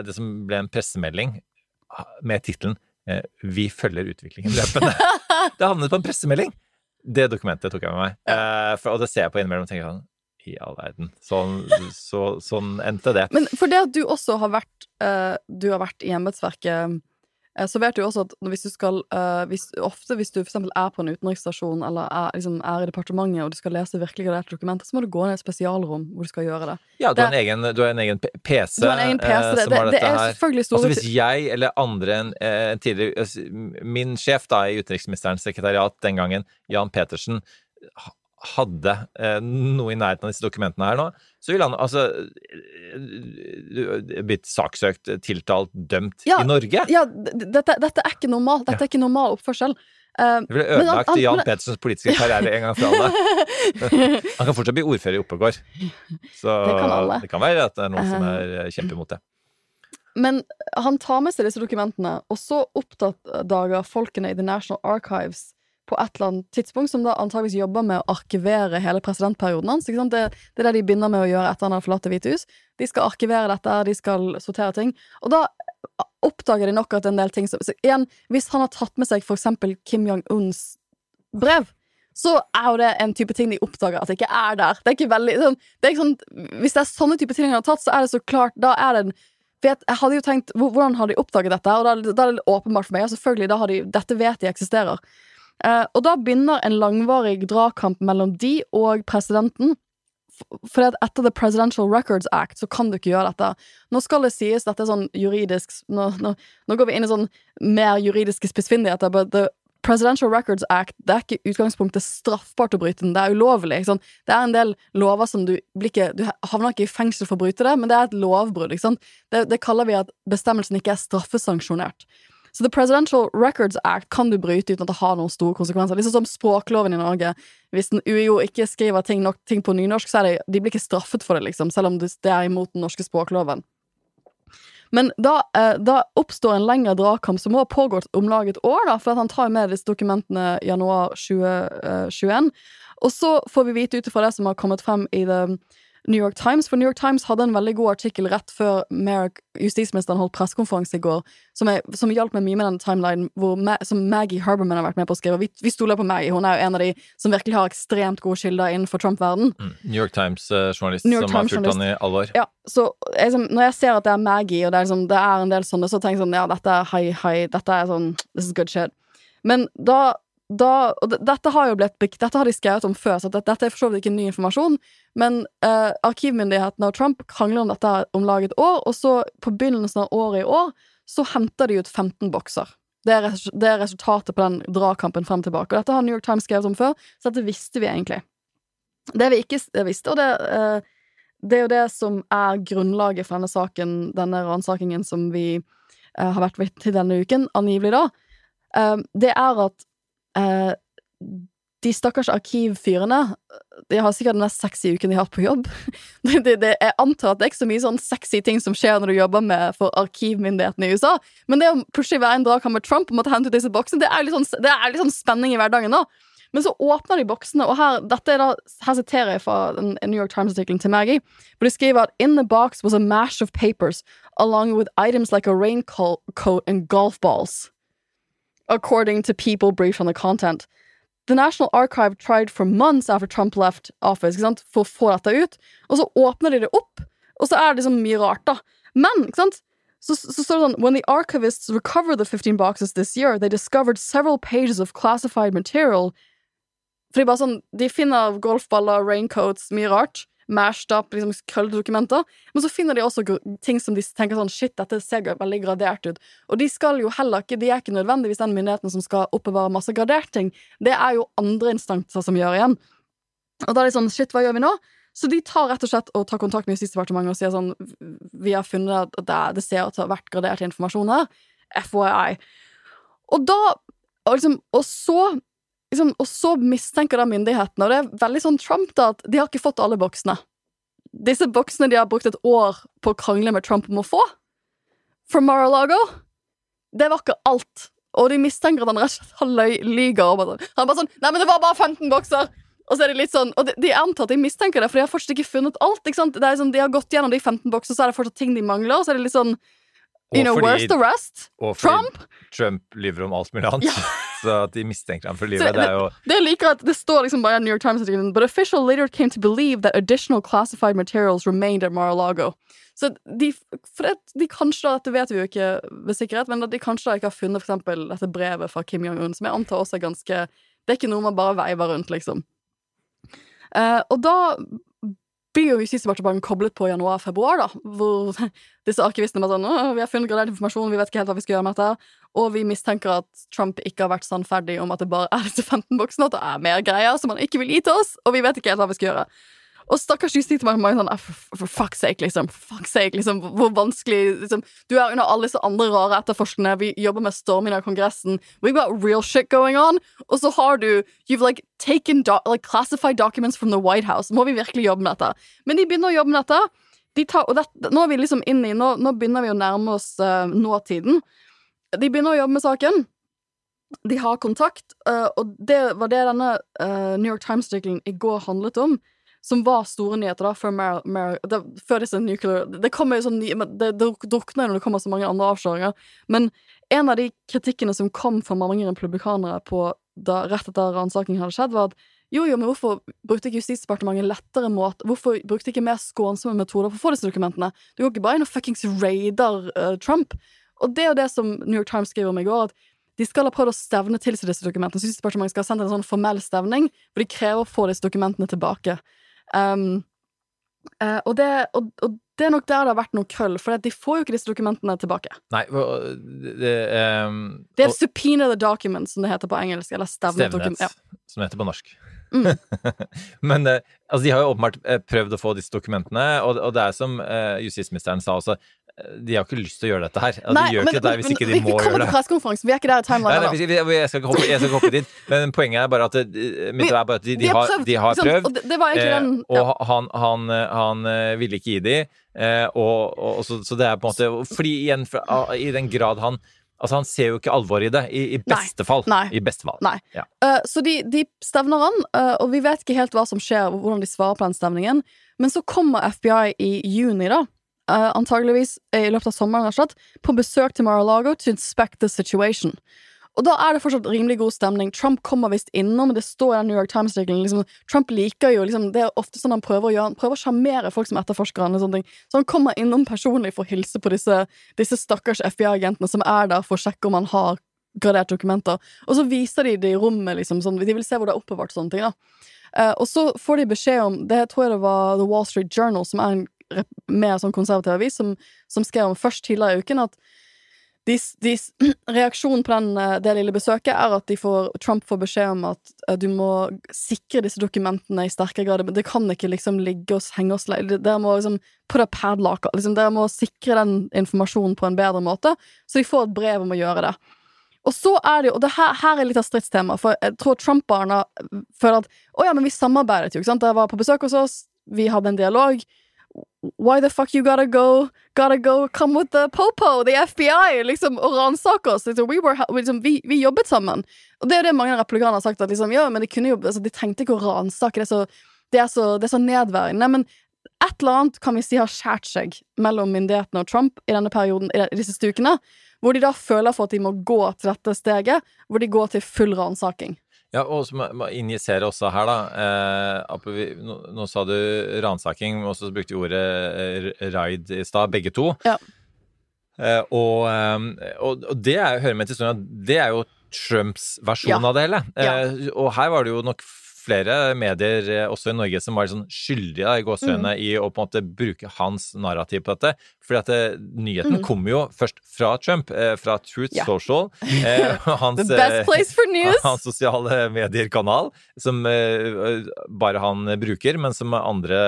det som ble en pressemelding med tittelen Eh, vi følger utviklingen løpende. det havnet på en pressemelding! Det dokumentet tok jeg med meg. Ja. Eh, og det ser jeg på innimellom og tenker sånn I all verden. Sånn, så, sånn endte det. Men for det at du også har vært Du har vært i embetsverket Eh, så vet du også at hvis du skal uh, hvis, Ofte hvis du f.eks. er på en utenriksstasjon eller er, liksom, er, i departementet og du skal lese virkelig graderte dokumenter, så må du gå ned i et spesialrom hvor du skal gjøre det. Ja, du, det, har, en egen, du har en egen PC. Du har en egen PC. Uh, det, det, det, er store Altså Hvis jeg eller andre enn uh, tidligere Min sjef da i utenriksministerens sekretariat den gangen, Jan Petersen, hadde eh, noe i nærheten av disse dokumentene her nå, så ville han altså eh, blitt saksøkt, tiltalt, dømt ja, i Norge. Ja, dette, dette, er ikke normal. Dette er ikke normal oppførsel. Uh, det ville ødelagt han, Jan Petersens politiske karriere en gang for alle. han kan fortsatt bli ordfører i Oppegård. Så det kan, det kan, være at det er noen som er kjempeimot det. Men han tar med seg disse dokumentene, og så oppdager folkene i The National Archives på et eller annet tidspunkt, som da antageligvis jobber med å arkivere hele presidentperioden hans. Det, det, er det de begynner med å gjøre etter han har forlatt Det hvite hus. De skal arkivere dette, de skal sortere ting. Og da oppdager de nok at en del ting som Igjen, hvis han har tatt med seg for eksempel Kim Jong-uns brev, så er jo det en type ting de oppdager at det ikke er der. Det er ikke veldig sånn, det ikke sånn Hvis det er sånne type ting de har tatt, så er det så klart Da er det en Vet, jeg hadde jo tenkt, Hvordan har de oppdaget dette? Og da, da er det åpenbart for meg. Ja, selvfølgelig, da har de, Dette vet de eksisterer. Eh, og da begynner en langvarig dragkamp mellom de og presidenten. For etter The Presidential Records Act så kan du ikke gjøre dette. Nå skal det sies, dette er sånn juridisk Nå, nå, nå går vi inn i sånn mer juridiske spissfindigheter. But the Presidential Records Act det er ikke utgangspunktet straffbart å bryte den. Det er ulovlig. Sånn. Det er en del lover som du blir ikke Du havner ikke i fengsel for å bryte det, men det er et lovbrudd. Det, det kaller vi at bestemmelsen ikke er straffesanksjonert. Så The Presidential Records Act kan du bryte uten at det har noen store konsekvenser. Liksom som språkloven i Norge. Hvis en UiO ikke skriver ting, nok, ting på nynorsk, så det, de blir ikke straffet for det, liksom, selv om det er imot den norske språkloven. Men da, eh, da oppstår en lengre dragkamp som har pågått om lag et år, da, for han tar med disse dokumentene januar 2021. Eh, Og så får vi vite ut ifra det som har kommet frem i det New York Times. For New York Times hadde en veldig god artikkel rett før Merrick, justisministeren holdt pressekonferanse i går, som, er, som, hjalp meg mye med den timelinen, Ma som Maggie Harberman har vært med på å skrive. Vi, vi stoler på Maggie. Hun er jo en av de som virkelig har ekstremt gode kilder innenfor Trump-verden. Mm. New York Times-journalist uh, som har fulgt han i alle år. Ja, så liksom, Når jeg ser at det er Maggie, og det er, liksom, det er en del sånne, så tenker jeg sånn Ja, dette er high, high. Dette er sånn This is good shit. Men da da, og dette har jo blitt Dette har de skrevet om før, så dette, er for så vidt ikke ny informasjon. Men eh, arkivmyndighetene og Trump krangler om dette om lag et år, og så på begynnelsen av året i år så henter de ut 15 bokser. Det er, det er resultatet på den dragkampen frem tilbake. Og dette har New York Times skrevet om før, så dette visste vi egentlig. Det vi ikke visste, og det, eh, det er jo det som er grunnlaget for denne saken, denne ransakingen som vi eh, har vært vitne til denne uken, angivelig da, eh, det er at eh, de stakkars arkivfyrene De har sikkert den mest sexy uken de har hatt på jobb. Det, det, jeg antar at det er ikke så mye sånn sexy ting som skjer når du jobber med for arkivmyndighetene i USA, men det å pushe hver en dragkamp med Trump og måtte hente ut disse boksene, det er litt sånn, det er litt sånn spenning i hverdagen. da men så åpner de boksene, og her, er da, her siterer jeg fra en New York Times-artikkelen til Maggie, hvor de skriver at In the box was a mash of papers along with items like a raincoat and golf balls according to people briefed on the content. The National Archive tried for months after Trump left office for å få dette ut, og så åpner de det opp, og så er det liksom mye rart, da. Men ikke sant? Så, så står det sånn When the archivists recovered the 15 boxes this year, they discovered several pages of classified material. For de bare sånn De finner golfballer, raincoats, mye rart mashed up liksom, dokumenter. Men så finner de også ting som de tenker sånn Shit, dette ser veldig gradert ut. Og de skal jo heller ikke De er ikke nødvendigvis den myndigheten som skal oppbevare masse gradert ting. Det er jo andre instanser som gjør igjen. Og da er de sånn Shit, hva gjør vi nå? Så de tar rett og slett og tar kontakt med Justisdepartementet og sier sånn Vi har funnet at det, det ser ut til å ha vært gradert informasjon her. FYI. Og da Og, liksom, og så liksom, Og så mistenker da myndighetene, og det er veldig sånn Trump, da, at de har ikke fått alle boksene. Disse boksene de har brukt et år på å krangle med Trump om å få, fra Mar-a-Lago, det var ikke alt. Og de mistenker at han rett og slett har løy, lyger. Og bare, han bare sånn Nei, men det var bare 15 bokser! Og så er det litt sånn Og de, de antar at de mistenker det, for de har fortsatt ikke funnet alt. ikke sant? Det sånn, De har gått gjennom de 15 boksene, så er det fortsatt ting de mangler. Og så er det litt sånn You know, where's the rest? Trump? Trump lyver om alt mulig annet. Ja. Så at de mistenker ham for livet, det er jo Det jeg liker at det står liksom bare New York Times-artikkelen But official later came to believe that additional classified materials remained at Mar-a-Lago. Så de, for det, de kanskje, da, dette vet vi jo ikke ved sikkerhet, men at de kanskje da ikke har funnet for eksempel dette brevet fra Kim Jong-un, som jeg antar også er ganske Det er ikke noe man bare veiver rundt, liksom. Uh, og da blir jo Justisdepartementet koblet på januar-februar, da, hvor disse arkivistene bare sånn 'Vi har funnet gradert informasjon, vi vet ikke helt hva vi skal gjøre med dette.' Og vi mistenker at Trump ikke har vært sannferdig om at det bare er disse 15 boksene, at det er mer greier som han ikke vil gi til oss, og vi vet ikke helt hva vi skal gjøre. Og stakkars Justisdepartementet sånn, «Ah, for, for, fuck's sake, liksom. Fuck's sake, liksom. Hvor vanskelig liksom. Du er under alle disse andre rare etterforskerne. Vi jobber med storming av Kongressen. We've got real shit going on. Og så har du You've like taken do like classified documents from the White House. Må vi virkelig jobbe med dette? Men de begynner å jobbe med dette. De tar, og det, nå er vi liksom inn i Nå, nå begynner vi å nærme oss uh, nåtiden. De begynner å jobbe med saken. De har kontakt, uh, og det var det denne uh, New York Times-artikkelen i går handlet om som var store nyheter da, før, Mar Mar det, før disse nuclear Det sånn Det, det drukner jo når det kommer så mange andre avsløringer. Men en av de kritikkene som kom fra mange republikanere på da, rett etter ransakingen hadde skjedd, var at jo, jo, men hvorfor brukte ikke Justisdepartementet lettere måte Hvorfor brukte ikke mer skånsomme metoder for å få disse dokumentene? Du går ikke bare inn og fuckings raider uh, Trump. Og det er jo det som New York Times skriver om i går, at de skal ha prøvd å stevne til seg disse dokumentene. Justisdepartementet skal ha sendt en sånn formell stevning, hvor de krever å få disse dokumentene tilbake. Um, uh, og, det, og, og det er nok der det har vært noe krøll, for de får jo ikke disse dokumentene tilbake. Nei, det, ehm, Det er og- subpoena the document, som det heter på engelsk. Eller stevnet Stevnet, dokument. Ja. som det heter på norsk. Mm. Men eh, altså, de har jo åpenbart eh, prøvd å få disse dokumentene, og, og det er som eh, justisministeren sa også, de har ikke lyst til å gjøre dette her. Nei, de gjør ikke dette her hvis ikke de må vi kommer gjøre det. vi er ikke der i Nei, timeline nei, vi- vi- jeg skal hoppe, jeg skal ikke hoppe dit, men poenget er bare at mitt Vi- er bare at de, de, har prøvd, de har prøvd Og det, det var egentlig eh, og han, han, eh, han eh, ville ikke gi de, eh, og, og, så, så det er på en måte Fordi igjen, ah, i den grad han Altså, han ser jo ikke alvoret i det, i, i beste fall. Nei. I beste fall. Nei. Ja. Uh, så de, de stevner han, uh, og vi vet ikke helt hva som skjer, hvordan de svarer på den stevningen. Men så kommer FBI i juni, da, eh, antageligvis i løpet av sommeren, slett, på besøk til Mar-a-Lago to inspect the situation. Og da er det fortsatt rimelig god stemning. Trump kommer visst innom, det står i den New York Times-artikkelen. Liksom, Trump liker jo liksom, Det er ofte sånn han prøver å gjøre Han prøver å sjarmere folk som etterforsker han. og sånne ting. Så han kommer innom personlig for å hilse på disse, disse stakkars FBI-agentene som er der for å sjekke om han har gradert dokumenter. Og så viser de det i rommet, liksom. Sånn, de vil se hvor det er oppbevart. sånne ting da. Uh, og så får de beskjed om Det tror jeg det var The Wall Street Journal, som er en mer sånn konservativ avis, som, som skrev om først tidligere i uken at de, de, reaksjonen på den, eh, det lille besøket er at får, Trump får beskjed om at eh, du må sikre disse dokumentene i sterkere grad. Det kan ikke liksom ligge og henge oss Dere må liksom put a padlock liksom, Dere må sikre den informasjonen på en bedre måte. Så de får et brev om å gjøre det. Og så er det jo, og det her, her er litt av stridstema, for jeg tror Trump-barna føler at å ja, men vi samarbeidet jo, ikke sant. Dere var på besøk hos oss, vi hadde en dialog. Why the fuck you gotta go Gotta go come with the popo, the FBI, liksom, og ransake oss? Liksom, we, were, liksom, vi, vi jobbet sammen. Og det er det mange republikanere har sagt, at liksom, ja, men de kunne jo altså, De trengte ikke å ransake, det, er så- det, er så- det er så nedværende. Men et eller annet kan vi si har skjært seg mellom myndighetene og Trump i denne perioden, i disse stukene, hvor de da føler for at de må gå til dette steget, hvor de går til full ransaking. Ja, og så må må injisere også her, da. Eh, nå, nå sa du ransaking, og så brukte vi ordet eh, raid i stad, begge to. Ja. Eh, og, eh, og, og det er, hører med til historien at det er jo Trumps versjon Ja. av det hele. Eh, Og her var det jo nok flere medier eh, også i Norge som var sånn skyldige i gåseøynene Mm. i å på en måte bruke hans narrativ på dette. Fordi at eh, nyheten Mm. kom jo først fra Trump, eh, fra Truth yeah. Social. Hans, The best place for news! hans sosiale medier-kanal, som bare han bruker, men som andre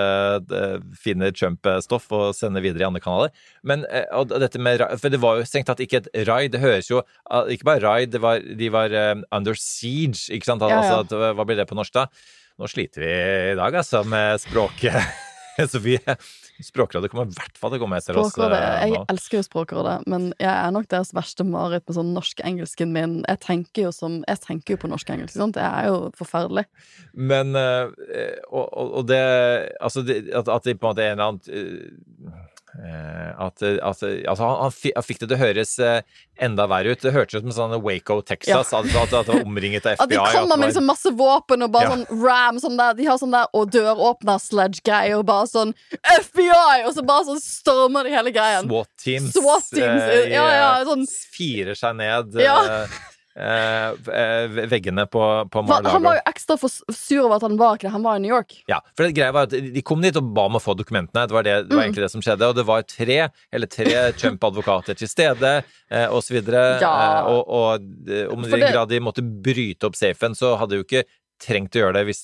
finner Trump-stoff og sender videre i andre kanaler. Men og dette med For det var jo strengt tatt ikke et raid. Det høres jo ah, Ikke bare raid, det var, de var under siege, ikke sant? Ja, ja. Altså, hva blir det på norsk, da? Nå sliter vi i dag, altså, med språket. Sofie, Språkrådet kommer i hvert fall til å komme etter oss. Eh, Jeg nå. elsker jo Språkrådet, men jeg er nok deres verste mareritt med sånn norsk-engelsken min. Jeg tenker jo som Jeg tenker jo på norsk-engelsk, sant? Det er jo forferdelig. Men eh, og, og, det Altså, at det på en måte er en eller annen eh, at, at altså han, han, fi- han fikk det til å høres eh, enda verre ut. Det hørtes ut som sånn Waco, Texas. At, at, at det var omringet av FBI. At de kommer med liksom masse våpen og bare Ja. sånn ram sånn der, De har sånn der og døråpner-sledge-greier og bare sånn FBI! Og så bare sånn stormer de hele greien. SWAT-teams. SWAT-teams, eh, ja, ja, sånn- Firer seg ned Ja. Eh, eh, veggene på, på Han, han var jo ekstra for sur over at han var ikke det. Han var i New York. Ja, for det greia var at De kom dit og ba om å få dokumentene. Det var, det, det var Mm. egentlig det som skjedde. Og det var tre eller tre Trump-advokater til stede, eh, videre. Ja. Eh, og, og om i den grad de måtte bryte opp safen, så hadde jo ikke trengt å gjøre det hvis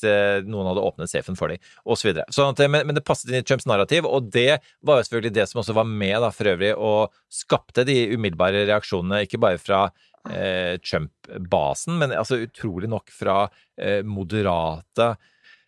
noen hadde åpnet safen for dem, osv. så. Sånn men, men det passet inn i Trumps narrativ, og det var jo selvfølgelig det som også var med da, for øvrig, og skapte de umiddelbare reaksjonene, ikke bare fra eh, Trump-basen, men altså utrolig nok fra eh, moderate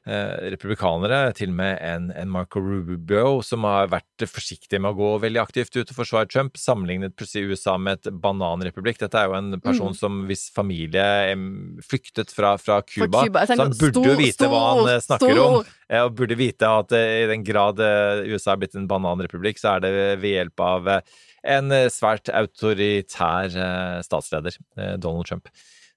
eh, republikanere, til og med en, en Marco Rubio, som har vært forsiktig med å gå veldig aktivt ut og forsvare Trump, sammenlignet plutselig USA med et bananrepublikk. Dette er jo en person som hvis familie flyktet fra, fra Cuba, så han burde burde jo stor, vite hva han snakker stor, om. eh, Og burde vite at eh, i den grad eh, USA er blitt en bananrepublikk, så er det ved hjelp av eh, en eh, svært autoritær eh, statsleder, eh, Donald Trump.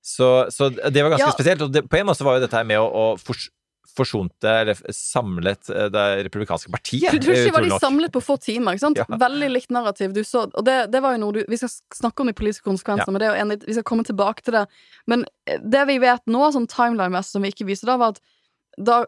Så, så det var ganske Ja. spesielt. Og det, på en måte var jo dette her med å, å fors, forsonte, eller samlet, det republikanske partiet. Du, du var de samlet på få timer. ikke sant? Ja. Veldig likt narrativ. Du så, og det, det var jo noe du, Vi skal snakke om de politiske konsekvensene, Ja. men det jo en, vi skal komme tilbake til det. Men det vi vet nå, sånn timeline-messig som vi ikke viser da, var at da,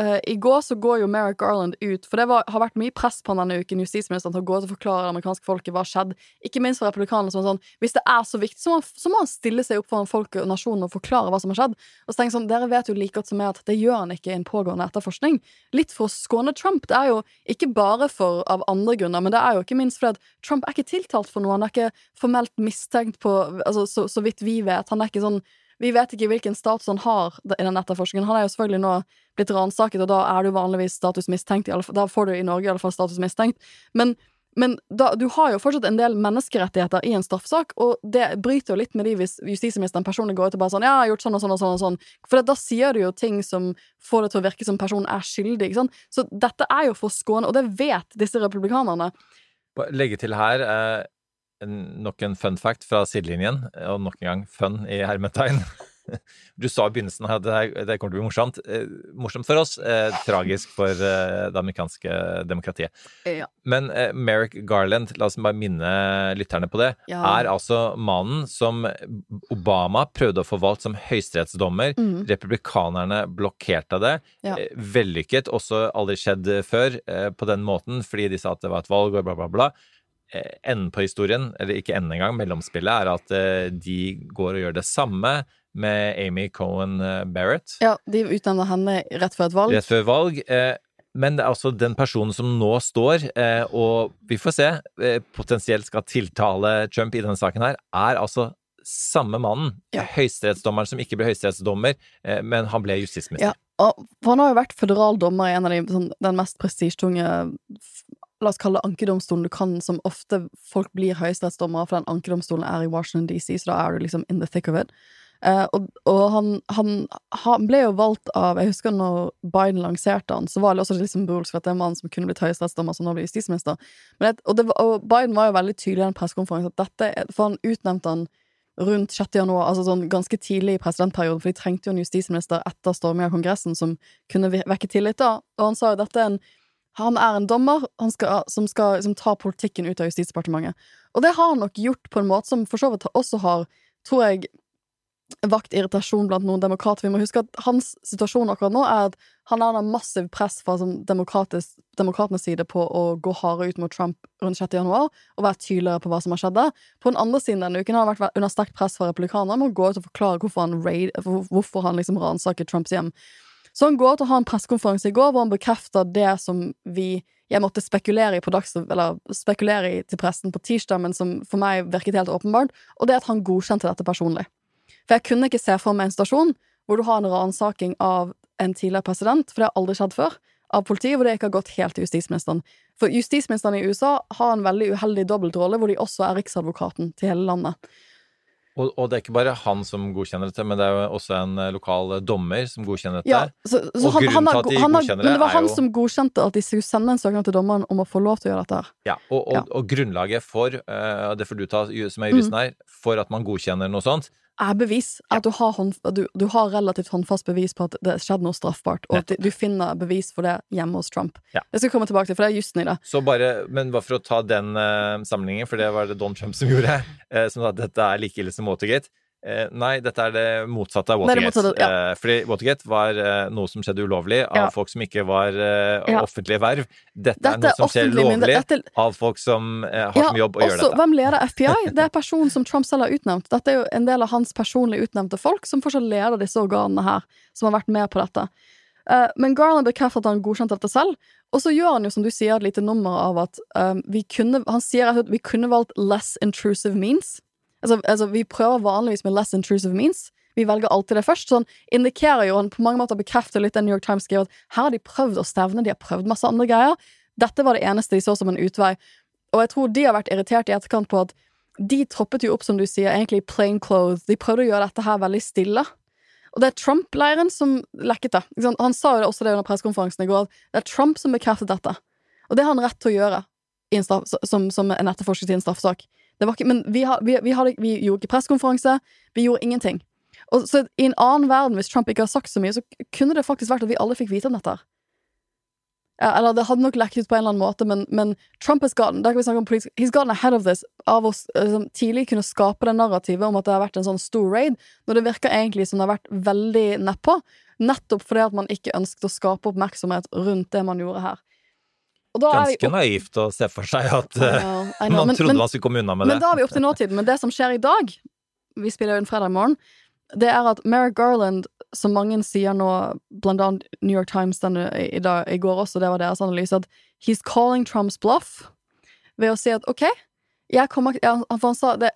uh, I går så går jo Merrick Garland ut, for det var, har vært mye press på han denne uken, justisministeren, til å gå ut og forklare det amerikanske folket hva skjedde. skjedd. Ikke minst for republikanerne som er sånn Hvis det er så viktig, så må, han- så må han stille seg opp foran folket og nasjonen og forklare hva som har skjedd. Og så tenker jeg sånn, Dere vet jo like godt som meg at det gjør han ikke i en pågående etterforskning. Litt for å skåne Trump. Det er jo ikke bare for av andre grunner, men det er jo ikke minst fordi at Trump er ikke tiltalt for noe. Han er ikke formelt mistenkt på altså, så, så vidt vi vet. Han er ikke sånn vi vet ikke hvilken status han har i den etterforskningen. Han er jo selvfølgelig nå blitt ransaket, og da er du vanligvis status mistenkt. Da får du i Norge i alle fall status mistenkt. Men, men da, du har jo fortsatt en del menneskerettigheter i en straffesak, og det bryter jo litt med de hvis justisministeren personlig går ut og bare sånn 'Ja, jeg har gjort sånn og sånn og sånn', og sånn. For da sier du jo ting som får det til å virke som personen er skyldig, ikke sant. Så dette er jo for skåne, og det vet disse republikanerne. Legge til her eh, nok en fun fact fra sidelinjen, og nok en gang fun i hermetegn. Du sa i begynnelsen at det, det kommer til å bli morsomt. Eh, morsomt for oss, eh, tragisk for eh, det amerikanske demokratiet. Ja. Men eh, Merrick Garland, la oss bare minne lytterne på det, Ja. er altså mannen som Obama prøvde å få valgt som høyesterettsdommer. Mm. Republikanerne blokkerte det. Ja. Eh, Vellykket, også aldri skjedd før eh, på den måten, fordi de sa at det var et valg og bla, bla, bla. Eh, Enden på historien, eller ikke enden engang, mellomspillet, er at eh, de går og gjør det samme med Amy Cohen eh, Barrett Ja, de utnevner henne rett før et valg. rett før valg. Men det er altså den personen som nå står, og vi får se, potensielt skal tiltale Trump i denne saken her, er altså samme mannen. Ja. Høyesterettsdommeren som ikke ble høyesterettsdommer, men han ble justisminister. Ja, og han har jo vært føderal dommer i en av de, sånn, den mest prestisjetunge La oss kalle det ankedomstolen du kan, som ofte folk blir høyesterettsdommere, for den ankedomstolen er i Washington DC, så da er du liksom in the thick of it. Uh, og og han, han, han ble jo valgt av Jeg husker når Biden lanserte han, så var det også litt symbolsk for at det er en mann som kunne blitt høyesterettsdommer, som nå blir justisminister. Det, og, det, og Biden var jo veldig tydelig i den pressekonferansen at dette For han utnevnte han rundt 6. januar, altså sånn ganske tidlig i presidentperioden, for de trengte jo en justisminister etter storming av Kongressen som kunne vekke tillit da, og han sa jo dette er en han er en dommer skal, som skal som tar politikken ut av Justisdepartementet. Og det har han nok gjort på en måte som for så vidt også har, tror jeg vakt irritasjon blant noen demokrater. Vi må huske at hans situasjon akkurat nå er at han er en massiv press fra demokratenes side på å gå hardere ut mot Trump rundt 6. januar og være tydeligere på hva som har skjedd. På den andre siden denne uken har han vært under sterkt press fra republikanere med å gå ut og forklare hvorfor han, raid, hvorfor han liksom ransaket Trumps hjem. Så han går til å ha en pressekonferanse i går hvor han bekrefter det som vi jeg måtte spekulere i på dags, eller spekulere i til pressen på tirsdag, men som for meg virket helt åpenbart, og det er at han godkjente dette personlig. For jeg kunne ikke se for meg en stasjon hvor du har en ransaking av en tidligere president, for det har aldri skjedd før, av politiet, hvor det ikke har gått helt til justisministeren. For justisministeren i USA har en veldig uheldig dobbeltrolle, hvor de også er riksadvokaten til hele landet. Og, og det er ikke bare han som godkjenner dette, men det er jo også en eh, lokal dommer som godkjenner dette. Ja, så, så Og han, grunnen til at de han er jo men det det var han jo- som godkjente at de skulle sende en søknad til dommeren om å få lov til å gjøre dette. Ja, og, og, Ja. og grunnlaget for, uh, det får du ta som er Mm. juristen her, for at man godkjenner noe sånt, er bevis. At du har, hånd, du, du har relativt håndfast bevis på at det skjedde noe straffbart, og at du finner bevis for det hjemme hos Trump. Ja. Jeg skal komme tilbake til, for det er jussen i det. Så bare, men bare for å ta den uh, sammenhengen, for det var det Don Trump som gjorde, uh, som sa at dette er like ille som Watergate. Eh, nei, dette er det motsatte av er Watergate. motsatte, ja. eh, fordi Watergate var eh, noe som skjedde ulovlig av Ja. folk som ikke var Ja. offentlige verv. Dette, Dette er noe som skjer lovlig dette- av folk som har som jobb å gjøre også, dette. Hvem leder FBI? Det er personen som Trump selv har utnevnt. Dette er jo en del av hans personlig utnevnte folk, som fortsatt leder disse organene her, som har vært med på dette. Eh, men Garland bekrefter at han godkjente dette selv, og så gjør han jo, som du sier, et lite nummer av at um, vi kunne Han sier at vi kunne valgt less intrusive means. Altså, altså, vi prøver vanligvis med less intrusive means. Vi velger alltid det først. Sånn, indikerer jo, han på mange måter bekrefter litt det New York Times skriver, at her har de prøvd å stevne, de har prøvd masse andre greier. Dette var det eneste de så som en utvei. Og jeg tror de har vært irritert i etterkant på at de troppet jo opp, som du sier, egentlig i plain clothes. De prøvde å gjøre dette her veldig stille. Og det er Trump-leiren som lekket det. Han sa jo det også det under pressekonferansen i går, at det er Trump som bekreftet dette. Og det har han rett til å gjøre straff, som, som en etterforsket i en straffesak. Ikke, men vi, har, vi, vi, hadde, vi gjorde ikke pressekonferanse, vi gjorde ingenting. Og så I en annen verden, hvis Trump ikke har sagt så mye, så kunne det faktisk vært at vi alle fikk vite om dette. Ja, eller det hadde nok lekket ut på en eller annen måte, men, men Trump has gotten, der kan vi snakke om politisk, he's gotten ahead of this av å liksom, tidlig kunne skape det narrativet om at det har vært en sånn stor raid, når det virker egentlig som det har vært veldig nedpå, nettopp fordi at man ikke ønsket å skape oppmerksomhet rundt det man gjorde her. Og da er vi Ganske naivt å se for seg at uh, Ja, know, man men- trodde men- man skulle komme unna med men det. da er vi opp til nåtiden. Men det som skjer i dag, vi spiller jo en fredag morgen, det er at Merrick Garland, som mange sier nå, blant annet New York Times denne, i, dag, i går også, det var deres analyse, at he's calling Trumps bluff ved å si at ok, jeg kom, For han sa det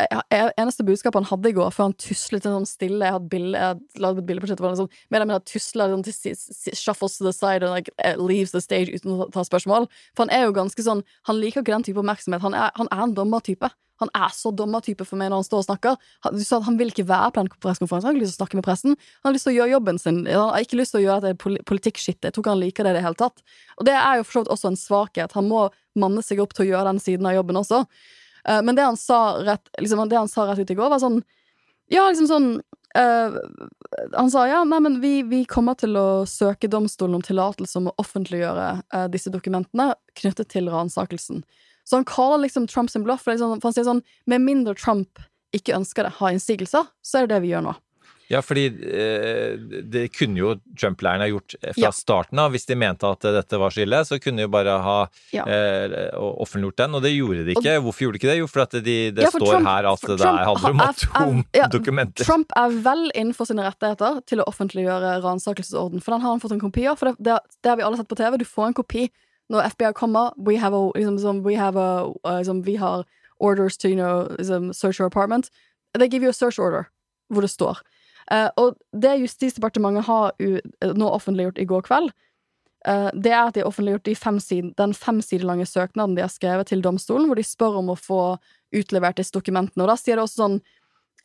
eneste budskapet han hadde i går, før han tuslet sånn stille Jeg hadde bilde, jeg hadde laget et bilde på chat, var sånn, med det men han tusler sånn, til, shuffles to the side and like, eh, leaves the stage uten å ta spørsmål. For han er jo ganske sånn Han liker ikke den type oppmerksomhet. Han er, han er en dommertype. Han er så dommertype for meg når han står og snakker. Han, du sa at han vil ikke være på den pressekonferansen. Han har ikke lyst til å snakke med pressen. Han har lyst til å gjøre jobben sin. Han har ikke lyst til å gjøre at det er poli- politikkskitt. Jeg tror ikke han liker det i det hele tatt. Og det er jo for så vidt også en svakhet. Han må manne seg opp til å gjøre den siden av jobben også. Eh, men det han sa rett, liksom, det han sa rett ut i går, var sånn Ja, liksom sånn uh, Han sa ja, nei, men vi, vi kommer til å søke domstolen om tillatelse om å offentliggjøre uh, disse dokumentene knyttet til ransakelsen. Så han kaller liksom Trump sin bluff, for, sånn, for han sier sånn Med mindre Trump ikke ønsker det, har innsigelser, så er det det vi gjør nå. Ja, fordi eh, det kunne jo Trump-leiren ha gjort fra Ja. starten av. Hvis de mente at dette var så ille, så kunne de jo bare ha Ja. eh, offentliggjort den, og det gjorde de ikke. Hvorfor gjorde de ikke det? Jo, for at de, det Ja, for står Trump- her at det Trump handler om er- er- atomdokumenter. Trump er vel innenfor sine rettigheter til å offentliggjøre ransakelsesorden, for den har han fått en kopi av. For det, det, det har vi alle sett på TV. Du får en kopi når FBI kommer. We have a, liksom, som, we have a, liksom, vi har orders to you know, liksom, search your apartment. They give you a search order, hvor det står. Eh, og det Justisdepartementet har u, nå offentliggjort i går kveld, eh, det er at de har offentliggjort de fem siden, den fem sider lange søknaden de har skrevet til domstolen, hvor de spør om å få utlevert disse dokumentene. Og da sier det også sånn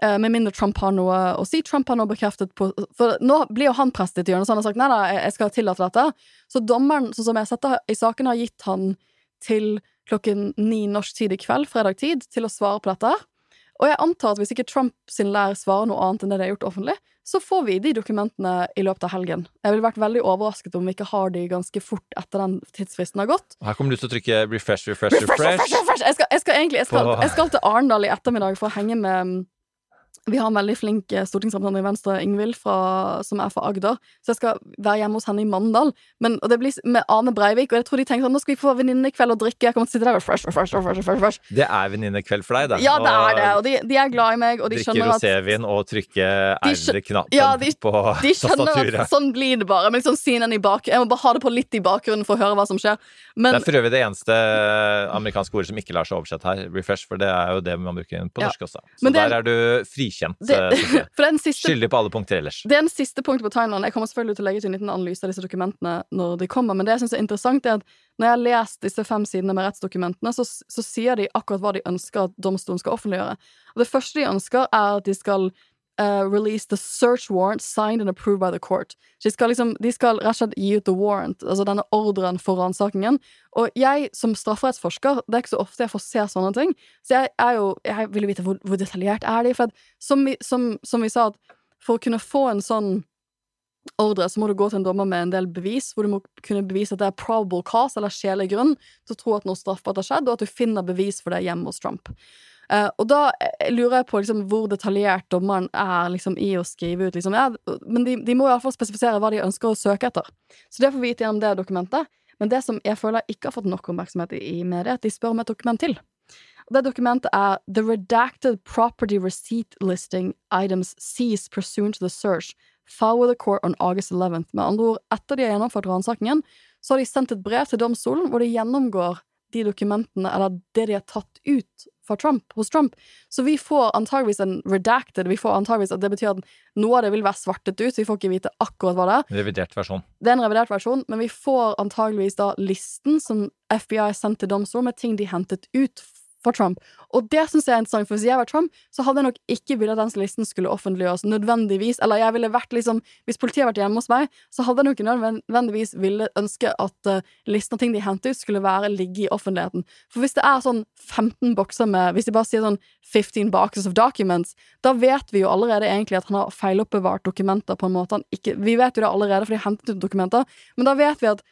eh, med mindre Trump har noe å si. Trump har nå bekreftet på For nå blir jo han prestet i hjørnet, så han har sagt nei, nei, jeg skal tillate dette. Så dommeren, sånn som jeg har sett det i saken, har gitt han til klokken ni norsk tid i kveld, fredag tid, til å svare på dette. Og jeg antar at hvis ikke Trump sin lær svarer noe annet enn det de har gjort offentlig, så får vi de dokumentene i løpet av helgen. Jeg ville vært veldig overrasket om vi ikke har de ganske fort etter den tidsfristen har gått. Her kommer du til å trykke refresh, refresh, refresh. refresh! Jeg skal, jeg skal egentlig jeg skal, jeg skal til Arendal i ettermiddag for å henge med vi har en veldig flink eh, stortingsrepresentant i Venstre, Ingvild, fra, som er fra Agder. Så jeg skal være hjemme hos henne i Mandal. Men, og det blir med Ane Breivik, og jeg tror de tenker sånn Nå skal vi få venninnekveld og drikke. Jeg kommer til å sitte der og fresh, fresh, fresh, fresh, fresh. Det er venninnekveld for deg, da. Ja, det er det. Og de, de er glad i meg, og de drikke skjønner at rosévin og trykke De skjø- R-knappen Ja, de- på de skjønner tastaturet. at sånn blir det bare. Men liksom scenen i bak Jeg må bare ha det på litt i bakgrunnen for å høre hva som skjer. Men det er for øvrig det eneste amerikanske ordet som ikke lar seg oversette her, refresh, for det er jo det man bruker på Ja. også. Så er- der er du frikjent, det, eh, den siste Skyldig på alle punkter ellers. Det er den siste punktet på timelinen. Jeg kommer selvfølgelig til å legge til en liten analyse av disse dokumentene når de kommer, men det jeg synes er interessant, er at når jeg har lest disse fem sidene med rettsdokumentene, så, så sier de akkurat hva de ønsker at domstolen skal offentliggjøre. Og det første de ønsker, er at de skal eh, release the search warrant signed and approved by the court. Så de skal liksom, de skal rett og slett gi ut the warrant, altså denne ordren for ransakingen. Og jeg som strafferettsforsker, det er ikke så ofte jeg får se sånne ting, så jeg er jo, jeg vil vite hvor, hvor detaljert er de, for at som vi, som, som vi sa, at for å kunne få en sånn ordre, så må du gå til en dommer med en del bevis, hvor du må kunne bevise at det er probable cause, eller skjellig grunn, til å tro at noe straffbart har skjedd, og at du finner bevis for det hjemme hos Trump. Eh, og da eh, lurer jeg på liksom, hvor detaljert dommeren er liksom, i å skrive ut liksom, ja, Men de, de må iallfall spesifisere hva de ønsker å søke etter. Så det får vi vite gjennom det dokumentet. Men det som jeg føler ikke har fått nok oppmerksomhet i media, er at de spør om et dokument til. Og det dokumentet er The Redacted Property Receipt Listing Items Seized Pursuant to the Search Filed the court on August 11th. Med andre ord, etter de har gjennomført ransakingen, så har de sendt et brev til domstolen hvor de gjennomgår de dokumentene, eller det de har tatt ut fra Trump, hos Trump. Så vi får antageligvis en redacted, vi får antageligvis at det betyr at noe av det vil være svartet ut, så vi får ikke vite akkurat hva det er. Revidert versjon. Det er en revidert versjon, men vi får antageligvis da listen som FBI sendte til domstolen med ting de hentet ut for Trump. Og det syns jeg er interessant, for hvis jeg var Trump, så hadde jeg nok ikke villet at den listen skulle offentliggjøres nødvendigvis. Eller jeg ville vært liksom Hvis politiet hadde vært hjemme hos meg, så hadde jeg nok ikke nødvendigvis ville ønske at uh, listen av ting de hentet ut, skulle være ligge i offentligheten. For hvis det er sånn 15 bokser med Hvis de bare sier sånn 15 boxes of documents, da vet vi jo allerede egentlig at han har feiloppbevart dokumenter på en måte han ikke Vi vet jo det allerede, for de hentet ut dokumenter, men da vet vi at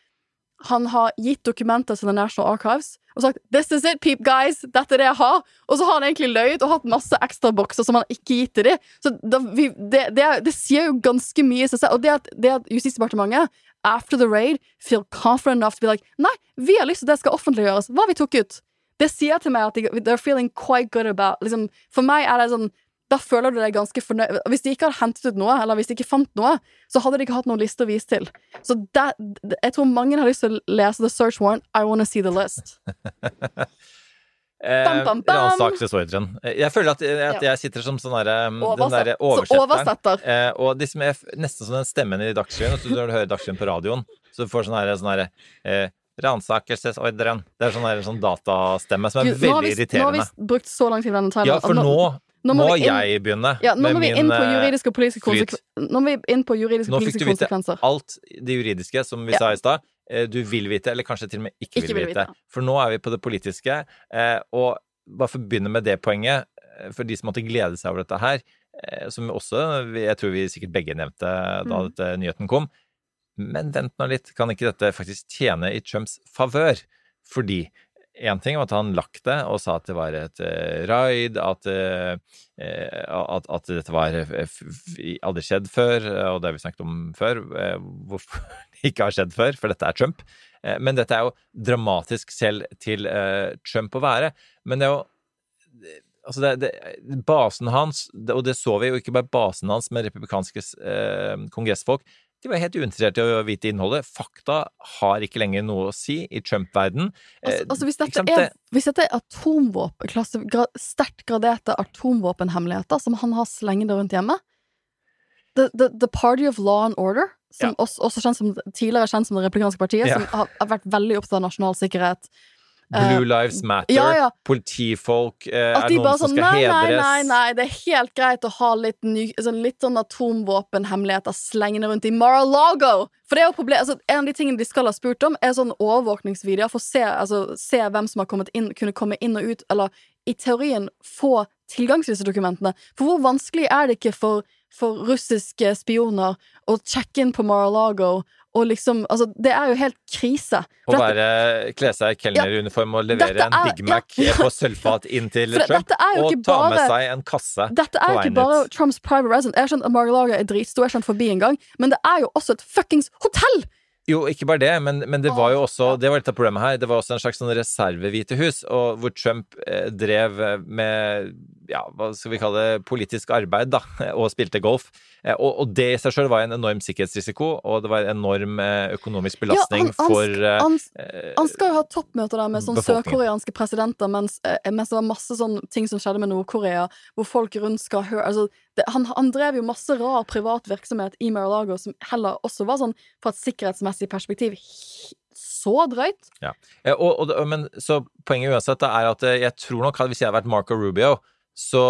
han har gitt dokumenter til The National Archives og sagt 'This is it, peep guys! Dette er det jeg har.' Og så har han egentlig løyet og hatt masse ekstra bokser som han ikke gitt til dem. Så det, det, er- det sier jo ganske mye i seg selv. Og det at, det at Justisdepartementet, after the raid, feel confident enough to be like 'Nei, vi har lyst til at det skal offentliggjøres. Hva vi tok ut.' Det sier til meg at de, they're feeling quite good about liksom, For meg er det sånn da føler du deg ganske fornøyd. Hvis de ikke hadde hentet ut noe, eller hvis de ikke fant noe, så hadde de ikke hatt noen liste å vise til. Så det, jeg tror mange har lyst til å lese The Search Warrant. I wanna see the list. Eh, Bam, bam, bam. Ransakelsesordren. Eh, Jeg føler at, at jeg sitter som sånn derre den Oversett- så oversetteren. oversetter. Eh, og de som er nesten som den stemmen i Dagsrevyen. Når du hører Dagsrevyen på radioen, så du får sånn herre sånn herre eh, Ransakelsesordren. Det er sånn, sånn datastemme som er Gud, veldig irriterende. nå har vi brukt så lang tid i denne timen. Ja, for nå, nå må, må inn- jeg begynne ja, nå med min på eh, flyt. konsekvenser. Nå må vi inn på juridiske og politiske konsekvenser. Nå fikk du vite alt det juridiske, som vi Ja. sa i stad. Eh, Du vil vite, eller kanskje til og med ikke, Ikke vil vil vite. vite. For nå er vi på det politiske, eh, og bare for å begynne med det poenget, for de som måtte glede seg over dette her, som også jeg tror vi sikkert begge nevnte da Mm. dette nyheten kom. Men vent nå litt, kan ikke dette faktisk tjene i Trumps favør? Fordi Én ting var at han lagt det og sa at det var et eh, raid, at, eh, eh, at, at dette var aldri skjedd før, og det har vi snakket om før, hvorfor det ikke har skjedd før, for dette er Trump. Men dette er jo dramatisk selv til Trump å være. Men det er jo Altså det, det, basen hans, og det så vi jo ikke bare basen hans med republikanske eh, kongressfolk, de var helt uinteressert i å vite innholdet. Fakta har ikke lenger noe å si i Trump-verden. Altså, Eh, altså hvis, dette er, hvis dette er atomvåpen, klasse, sterkt graderte atomvåpenhemmeligheter som han har slengende rundt hjemme the, the, the Party of Law and Order, som Ja. også, også kjent som, tidligere kjent som Det republikanske partiet, Ja. som har, har vært veldig opptatt av nasjonal sikkerhet. Blue Lives Matter, ja, ja. politifolk eh, At Er de noen bare sånn nei, nei, nei, nei, det er helt greit å ha litt, ny, sånn, litt sånn atomvåpenhemmeligheter slengende rundt i Mar-a-Lago! For det er jo problem, altså, En av de tingene de skal ha spurt om, er sånn overvåkningsvideoer for å se, altså, se hvem som har kommet inn, kunne komme inn og ut, eller i teorien få tilgang til disse dokumentene. For hvor vanskelig er det ikke for, for russiske spioner å sjekke inn på Mar-a-Lago og liksom Altså, det er jo helt krise. Å bare være, kle seg i kelneruniform og levere er, en Big Mac ja. på sølvfat inn til Trump, og ta ta med seg en kasse Dette er jo ikke bare ut. Trumps private resident. Jeg har skjønt at Mar-a-Lago er dritstor, jeg har skjønt forbi en gang, men det er jo også et fuckings hotell! Jo, ikke bare det, men, men det var jo også Det var litt av problemet her. Det var også en slags sånn reserve-Hvite hus, og hvor Trump eh, drev eh, med ja, hva skal vi kalle det, politisk arbeid, da, og spilte golf. Eh, og, og det i seg sjøl var en enorm sikkerhetsrisiko, og det var en enorm eh, økonomisk belastning han, han, for eh, han, eh, han skal jo ha toppmøter der med sånn sørkoreanske presidenter, mens, eh, mens det var masse sånn ting som skjedde med Nord-Korea, hvor folk rundt skal høre altså, det, han, han drev jo masse rar privat virksomhet i Mar-a-Lago som heller også var sånn fra et sikkerhetsmessig perspektiv så drøyt. Ja, Eh, og, og, men Så poenget uansett er at eh, jeg tror nok at hvis jeg hadde vært Marco Rubio, så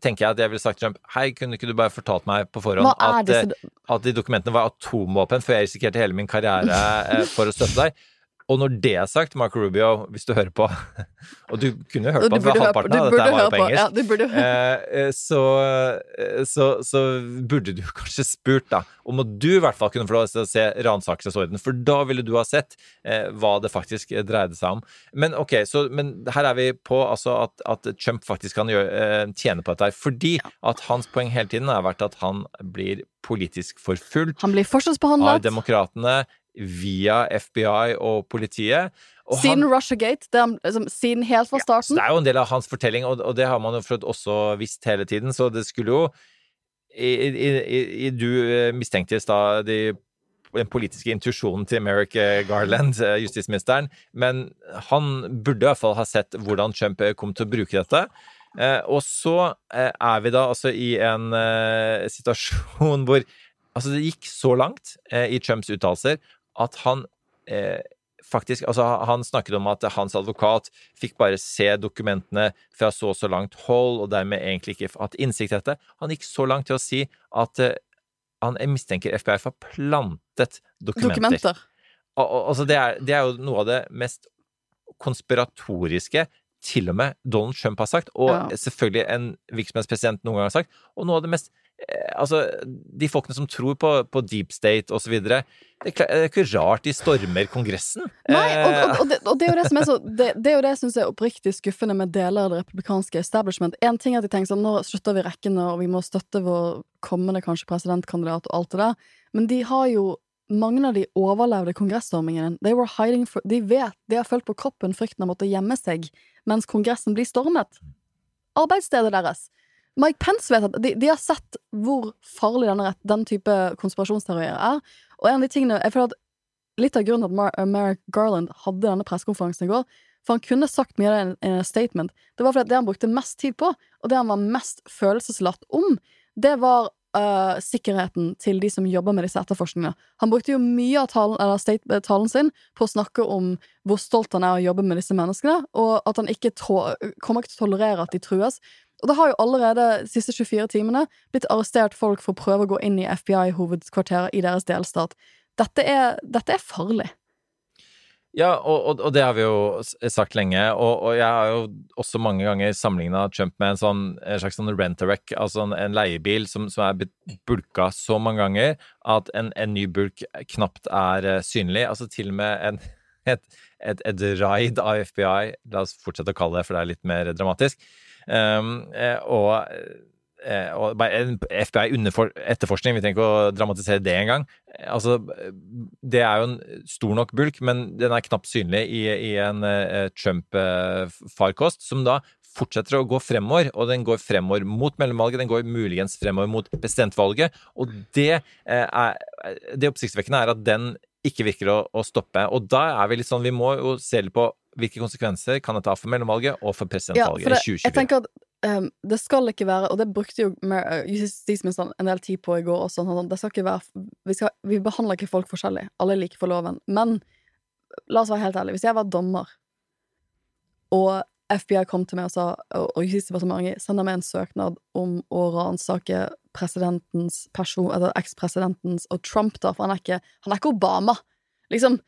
tenker jeg at jeg ville sagt til Trump Hei, kunne ikke du bare fortalt meg på forhånd at, eh, at de dokumentene var atomvåpen før jeg risikerte hele min karriere eh, for å støtte deg? Og når det er sagt, Marco Rubio, hvis du hører på Og du kunne jo hørt på burde halvparten av dette var jo på engelsk. Ja. Eh, eh, så, eh, så, så burde du kanskje spurt, da, om at du i hvert fall kunne få lov til å se ransakelsesorden, for da ville du ha sett eh, hva det faktisk eh, dreide seg om. Men ok, så, men her er vi på altså at, at Trump faktisk kan gjøre, eh, tjene på dette, her, fordi at hans poeng hele tiden har vært at han blir politisk forfulgt Han blir av demokratene via FBI og politiet. Og han- Siden Russiagate, det er, liksom, siden helt fra starten. starten. det er jo en del av hans fortelling, og, og det har man jo for også visst hele tiden, så det skulle jo i, i, i, Du mistenktes mistenkte i stad de- den politiske intuisjonen til Merrick eh, Garland, eh, justisministeren, men han burde i hvert fall ha sett hvordan Trump eh, kom til å bruke dette. Eh, og så eh, er vi da altså i en eh, situasjon hvor Altså, det gikk så langt eh, i Trumps uttalelser at han eh, faktisk Altså, han snakket om at hans advokat fikk bare se dokumentene fra så og så langt hold, og dermed egentlig ikke hatt innsikt i dette. Han gikk så langt til å si at eh, han mistenker FBI for å ha plantet dokumenter. Dokumenter. Al- al- Altså, det er, det er jo noe av det mest konspiratoriske til og med Donald Trump har sagt, og Ja. selvfølgelig en virksomhetspresident noen gang har sagt, og noe av det mest Altså, de folkene som tror på, på deep state og så videre, det er, det er ikke rart de stormer Kongressen. Nei, og, Eh, og, og, det, og det er jo det som er så Det, det er jo det jeg syns er oppriktig skuffende med deler av det republikanske establishment. En ting er at de tenker sånn, nå slutter vi rekkene, og vi må støtte vår kommende kanskje presidentkandidat og alt det der, men de har jo mange av de overlevde kongresstormingene. They were hiding for, de vet, de har følt på kroppen frykten av å måtte gjemme seg mens Kongressen blir stormet. Arbeidsstedet deres. Mike Pence vet at de, de har sett hvor farlig denne, den type konspirasjonsteorier er. Og en av de tingene Jeg føler at litt av grunnen til at uh, Merrick Garland hadde denne pressekonferansen i går, for han kunne sagt mye av det i en- statement, det var fordi det han brukte mest tid på, og det han var mest følelseslatt om, det var uh, sikkerheten til de som jobber med disse etterforskningene. Han brukte jo mye av talen, state, eh, talen sin på å snakke om hvor stolt han er å jobbe med disse menneskene, og at han ikke kommer ikke til å tolerere at de trues. Og det har jo allerede de siste 24 timene blitt arrestert folk for å prøve å gå inn i FBI-hovedkvarteret i deres delstat. Dette er, dette er farlig. Ja, og, og, det har vi jo sagt lenge, og, og jeg har jo også mange ganger sammenligna Trump med en sånn en slags sånn rent-a-wreck, altså en, en leiebil som, som er blitt bulka så mange ganger at en, en ny bulk knapt er eh, synlig. Altså til og med en, et, et, et raid av FBI, la oss fortsette å kalle det, for det er litt mer dramatisk, um, og eh, og FBI-etterforskning, vi trenger ikke å dramatisere det engang. Altså, det er jo en stor nok bulk, men den er knapt synlig i, i en eh, Trump-farkost, som da fortsetter å gå fremover, og den går fremover mot mellomvalget, den går muligens fremover mot presidentvalget, og det eh, er Det oppsiktsvekkende er at den ikke virker å, å stoppe, og da er vi litt sånn Vi må jo se litt på hvilke konsekvenser kan dette ha for mellomvalget og for presidentvalget det, i jeg tenker at um, det skal ikke være Og det brukte jo uh, justisministeren en del tid på i går også. Sånn, det skal ikke være vi, skal, vi behandler ikke folk forskjellig. Alle er like for loven. Men la oss være helt ærlige. Hvis jeg var dommer, og FBI kom til meg og sa og Justisdepartementet sender meg en søknad om å ransake presidentens person, eller ekspresidentens og Trump, da, for han er ikke, han er ikke Obama. Liksom.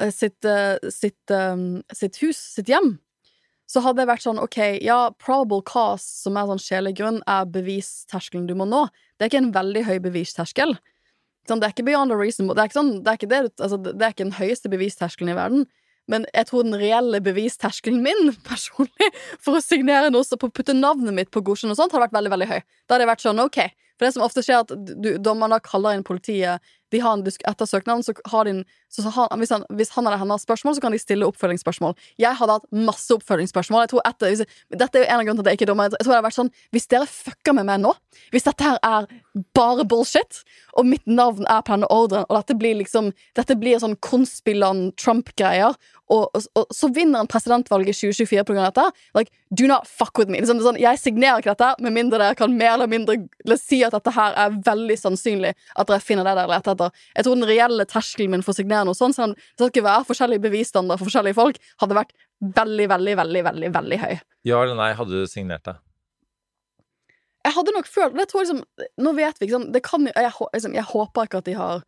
eh, Sitt, eh, sitt, um, sitt hus, sitt hjem så hadde det vært sånn, ok, ja, probable cause, som er sånn sjelig grunn, er bevisterskelen du må nå. Det er ikke en veldig høy bevisterskel. Sånn, det er ikke beyond a reason. Det er ikke, sånn, det, er ikke det, altså, det er ikke den høyeste bevisterskelen i verden. Men jeg tror den reelle bevisterskelen min personlig for å signere noe så på å putte navnet mitt på godkjenning og sånt, hadde vært veldig veldig høy. Da hadde jeg vært sånn, ok For det som ofte skjer, at du, dommeren kaller inn politiet de har en Etter søknaden, så har de en så, har, hvis, han, hvis han eller henne har spørsmål, så kan de stille oppfølgingsspørsmål. Jeg hadde hatt masse oppfølgingsspørsmål. Jeg tror etter, hvis, dette er jo en av grunnene til at jeg ikke er dommer. Jeg tror det hadde vært sånn Hvis dere fucker med meg nå, hvis dette her er bare bullshit, og mitt navn er på denne ordren, og dette blir liksom Dette blir sånn konspiland Trump-greier, og, og, og, så vinner han presidentvalget i 2024 på grunn av dette. Like, do not fuck with me. Sånn, sånn, jeg signerer ikke dette, med mindre dere kan mer eller mindre si at dette her er veldig sannsynlig at dere finner det dere leter etter. Jeg tror den reelle terskelen min for å signere noe sånt, sånn, det skal ikke være forskjellige bevisstandarder for forskjellige folk, hadde vært veldig, veldig, veldig, veldig, veldig høy. Ja eller nei, hadde du signert det? Jeg hadde nok følt det tror jeg liksom, Nå vet vi, sant det kan, jo- jeg, liksom, jeg håper ikke at de har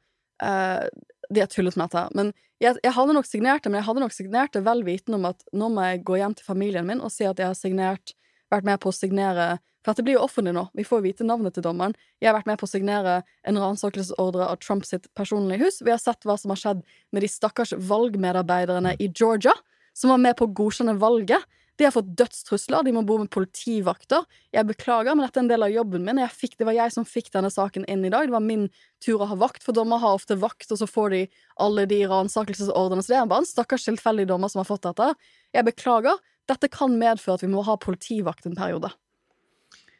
uh, De har tullet med dette. Men jeg, jeg hadde nok signert det, men jeg hadde nok signert det vel vitende om at nå må jeg gå hjem til familien min og si at jeg har signert vært med på å signere For dette blir jo offentlig nå. Vi får vite navnet til dommeren. Jeg har vært med på å signere en ransakelsesordre av Trump sitt personlige hus. Vi har sett hva som har skjedd med de stakkars valgmedarbeiderne i Georgia, som var med på å godkjenne valget. De har fått dødstrusler, de må bo med politivakter. Jeg beklager, men dette er en del av jobben min. Fikk, det var jeg som fikk denne saken inn i dag. Det var min tur å ha vakt, for dommer har ofte vakt, og så får de alle de ransakelsesordrene. Så det er bare en stakkars tilfeldig dommer som har fått dette. Jeg beklager. Dette kan medføre at vi må ha politivakt en periode.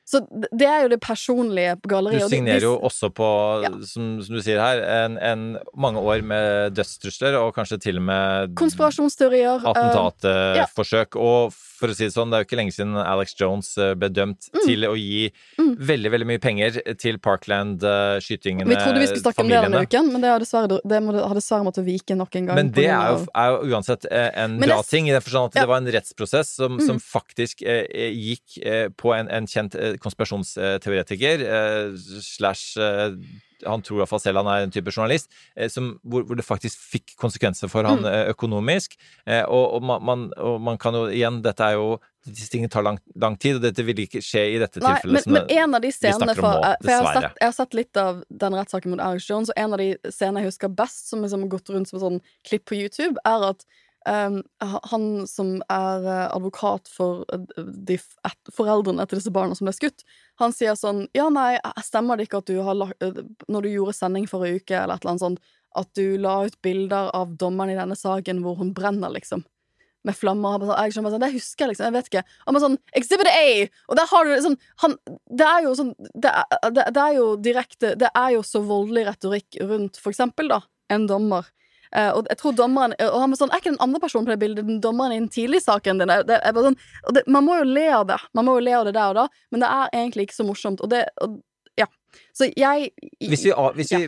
Så det er jo det personlige på galleriet. Du signerer jo også på, Ja. som, som du sier her, en, en mange år med dødstrusler, og kanskje til og med Konspirasjonsteorier. eh, attentatforsøk. Og for å si det sånn, det er jo ikke lenge siden Alex Jones eh, ble dømt Mm. til å gi veldig, veldig mye penger til Parkland-skytingene, vi trodde vi skulle snakke om det denne uken, men det har dessverre, det må, har dessverre måttet vike nok en gang. Men det er jo, er jo uansett eh, en Men bra jeg ting, i den forstand at Ja. det var en rettsprosess som, som Mm. faktisk eh, eh, gikk eh, på en, en kjent eh, konspirasjonsteoretiker, eh, slash eh, han tror i hvert fall selv han er en type journalist, eh, som, hvor, hvor det faktisk fikk konsekvenser for han Mm. økonomisk. Og, og, man, og man kan jo igjen, dette er jo disse tingene tar lang, lang tid, og dette vil ikke skje i dette Nei, tilfellet. men, men en av de scenene for, nå, for jeg, har sett, jeg har sett litt av den rettssaken mot Alex Jones, og en av de scenene jeg husker best, som liksom har gått rundt som et sånn klipp på YouTube, er at um, han som er eh, advokat for eh, de foreldrene til disse barna som ble skutt, han sier sånn Ja, nei, stemmer det ikke at du har eh, Når du gjorde sending forrige uke, eller et eller annet sånt, at du la ut bilder av dommeren i denne saken hvor hun brenner, liksom? med flammer. Sånn, jeg skjønner sånn, Det husker jeg liksom, jeg vet ikke. Og sånn Exhibit A! Og der har du liksom han, Det er jo sånn det er, det, det er jo direkte Det er jo så voldelig retorikk rundt for eksempel, da, en dommer. Eh, og jeg tror dommeren Og han var sånn Er ikke den andre personen på det bildet den dommeren i den tidlige saken din? Det, sånn, det, man må jo le av det. Man må jo le av det der og da, men det er egentlig ikke så morsomt. Og det og, Ja. Så jeg Hvis vi, hvis vi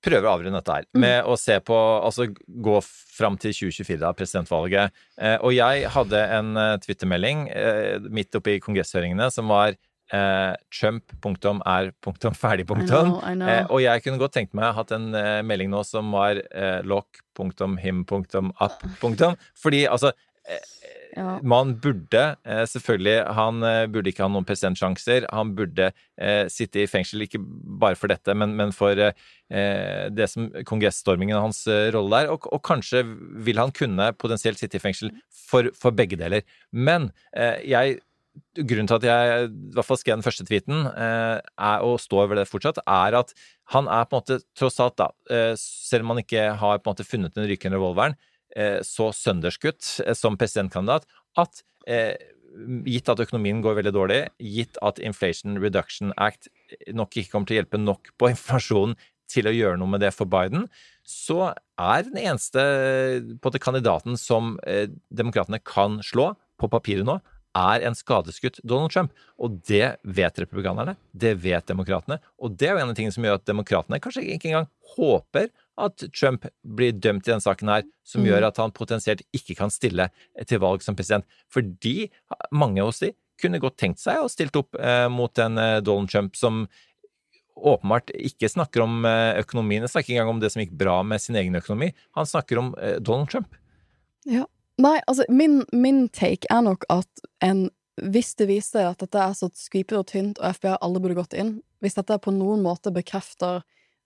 prøver å avrunde dette her Mm. med å se på Altså gå fram til 2024, da, presidentvalget. Eh, og jeg hadde en eh, twittermelding eh, midt oppe i kongresshøringene som var eh, Trump punktum er punktum ferdig I punktum. know, I know. Eh, og jeg kunne godt tenkt meg hatt en eh, melding nå som var eh, lock punktum him punktum up punktum. Fordi altså ja. man burde eh, selvfølgelig Han eh, burde ikke ha noen presidentsjanser. Han burde eh, sitte i fengsel, ikke bare for dette, men, men for eh, det som kongressstormingen og hans eh, rolle der. Og, og kanskje vil han kunne potensielt sitte i fengsel for, for begge deler. Men eh, jeg Grunnen til at jeg i hvert fall skrev den første tweeten, eh, er, og står ved det fortsatt, er at han er på en måte, tross alt, da, eh, selv om han ikke har på en måte funnet den rykende revolveren, eh, så sønderskutt som presidentkandidat at gitt at økonomien går veldig dårlig, gitt at Inflation Reduction Act nok ikke kommer til å hjelpe nok på informasjonen til å gjøre noe med det for Biden, så er den eneste på måte, kandidaten som eh, demokratene kan slå, på papiret nå, er en skadeskutt Donald Trump. Og det vet republikanerne, det vet demokratene. Og det er jo en av tingene som gjør at demokratene kanskje ikke engang håper at Trump blir dømt i denne saken her, som Mm. gjør at han potensielt ikke kan stille til valg som president. Fordi mange hos de kunne godt tenkt seg å stilt opp eh, mot en eh, Donald Trump som åpenbart ikke snakker om eh, økonomien, snakker ikke engang om det som gikk bra med sin egen økonomi. Han snakker om eh, Donald Trump. Nei, altså, min, min take er nok at en hvis det viser at dette er så skvipete og tynt, og FBI aldri burde gått inn, hvis dette på noen måte bekrefter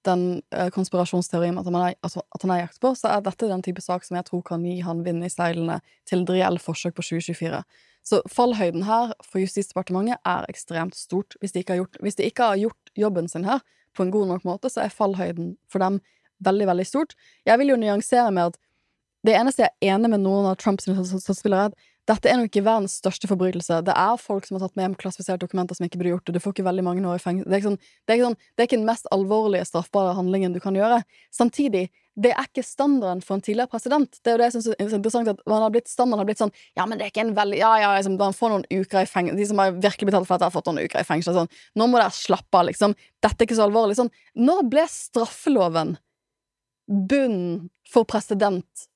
den eh, konspirasjonsteorien at han, er, altså, at er jakt på, så er dette den type sak som jeg tror kan gi han vind i seilene til et reelt forsøk på 2024. Så fallhøyden her for Justisdepartementet er ekstremt stort. Hvis de, ikke har gjort, hvis de ikke har gjort jobben sin her på en god nok måte, så er fallhøyden for dem veldig, veldig stort. Jeg vil jo nyansere med at det eneste jeg er enig med noen av Trumps støttespillere, er dette er nok ikke verdens største forbrytelse. Det er folk som har tatt med hjem klassifiserte dokumenter som ikke burde gjort det. Du får ikke veldig mange år i fengsel. Det er, sånn, det, sånn, det er ikke den mest alvorlige straffbare handlingen du kan gjøre. Samtidig, det er ikke standarden for en tidligere president. Det er jo det jeg syns er interessant at man har blitt Standarden har blitt sånn Ja, men det er ikke en veldig Ja, ja, liksom, man får noen uker i fengsel De som har virkelig betalt for jeg har fått noen uker i fengsel, sånn Nå må dere slappe av, liksom. Dette er ikke så alvorlig. Sånn, når ble straffeloven bunn for president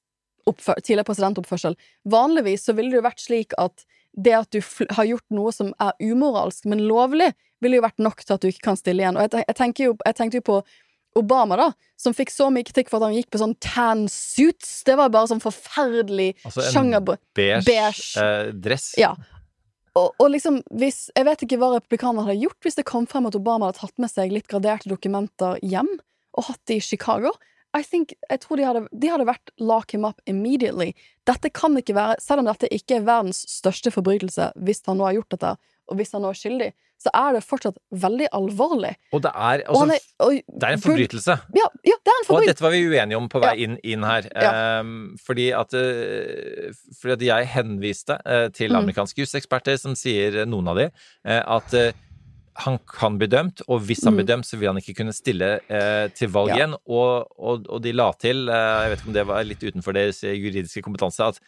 tidligere presidentoppførsel. Vanligvis så ville det jo vært slik at det at du har gjort noe som er umoralsk, men lovlig, ville jo vært nok til at du ikke kan stille igjen. Og jeg, jeg, jo, jeg tenkte jo på Obama, da, som fikk så mye kritikk for at han gikk på sånn tan suits. Det var bare sånn forferdelig Altså en sjanger... beige, beige. Eh, dress. Ja. Og, og liksom, hvis Jeg vet ikke hva republikanerne hadde gjort hvis det kom frem at Obama hadde tatt med seg litt graderte dokumenter hjem og hatt det i Chicago. I think, jeg tror de hadde, de hadde vært lock him up immediately. Dette kan ikke være, Selv om dette ikke er verdens største forbrytelse, hvis han nå har gjort dette, og hvis han nå er skyldig, så er det fortsatt veldig alvorlig. Og det er, Og altså, han er, og, det er en forbrytelse. Ja, ja, det er en forbrytelse. Og dette var vi uenige om på vei Ja. inn, inn her. Ehm, fordi, at, eh, fordi at jeg henviste uh, til Mm. amerikanske juseksperter som sier, eh, noen av de, uh, at eh, han kan bli dømt, og hvis han Mm. blir dømt, så vil han ikke kunne stille eh, til valg Ja. igjen. Og, og, og de la til, eh, jeg vet ikke om det var litt utenfor deres juridiske kompetanse, at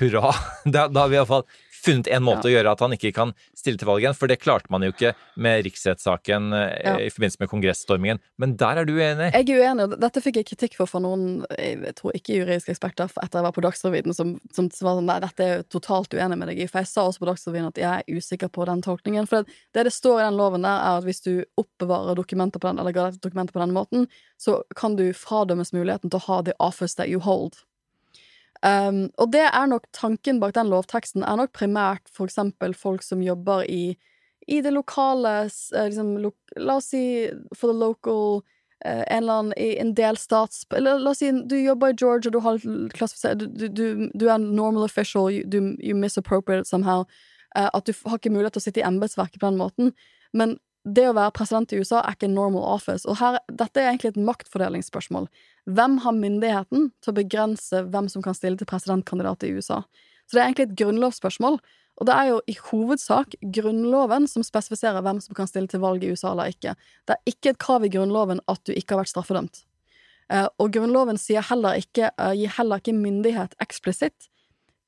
hurra, da, da har vi iallfall funnet en måte å gjøre at han ikke kan stille til valg igjen, for det klarte man jo ikke med riksrettssaken eh, Ja. i forbindelse med kongressstormingen. Men der er du uenig? Jeg er uenig, og dette fikk jeg kritikk for fra noen jeg tror ikke juridiske eksperter for etter jeg var på Dagsrevyen, som, som var sånn Nei, dette er totalt uenig med deg i. For jeg sa også på Dagsrevyen at jeg er usikker på den tolkningen. For det, det det står i den loven der, er at hvis du oppbevarer dokumenter på den, eller dokumenter på den måten, så kan du fradømmes muligheten til å ha the office that you hold. Um, og det er nok tanken bak den lovteksten, er nok primært for eksempel folk som jobber i, i det lokale eh, liksom, lo, La oss si for the local uh, en eller annen i en delstats Eller la oss si du jobber i Georgia, du har du, du, du, er normal official, du, you misappropriate somehow. Uh, at du har ikke mulighet til å sitte i embetsverket på den måten. Men det å være president i USA er ikke normal office. Og her, dette er egentlig et maktfordelingsspørsmål. Hvem har myndigheten til å begrense hvem som kan stille til presidentkandidat i USA? Så det er egentlig et grunnlovsspørsmål. Og det er jo i hovedsak Grunnloven som spesifiserer hvem som kan stille til valg i USA eller ikke. Det er ikke et krav i Grunnloven at du ikke har vært straffedømt. Eh, og Grunnloven heller ikke, eh, gir heller ikke myndighet eksplisitt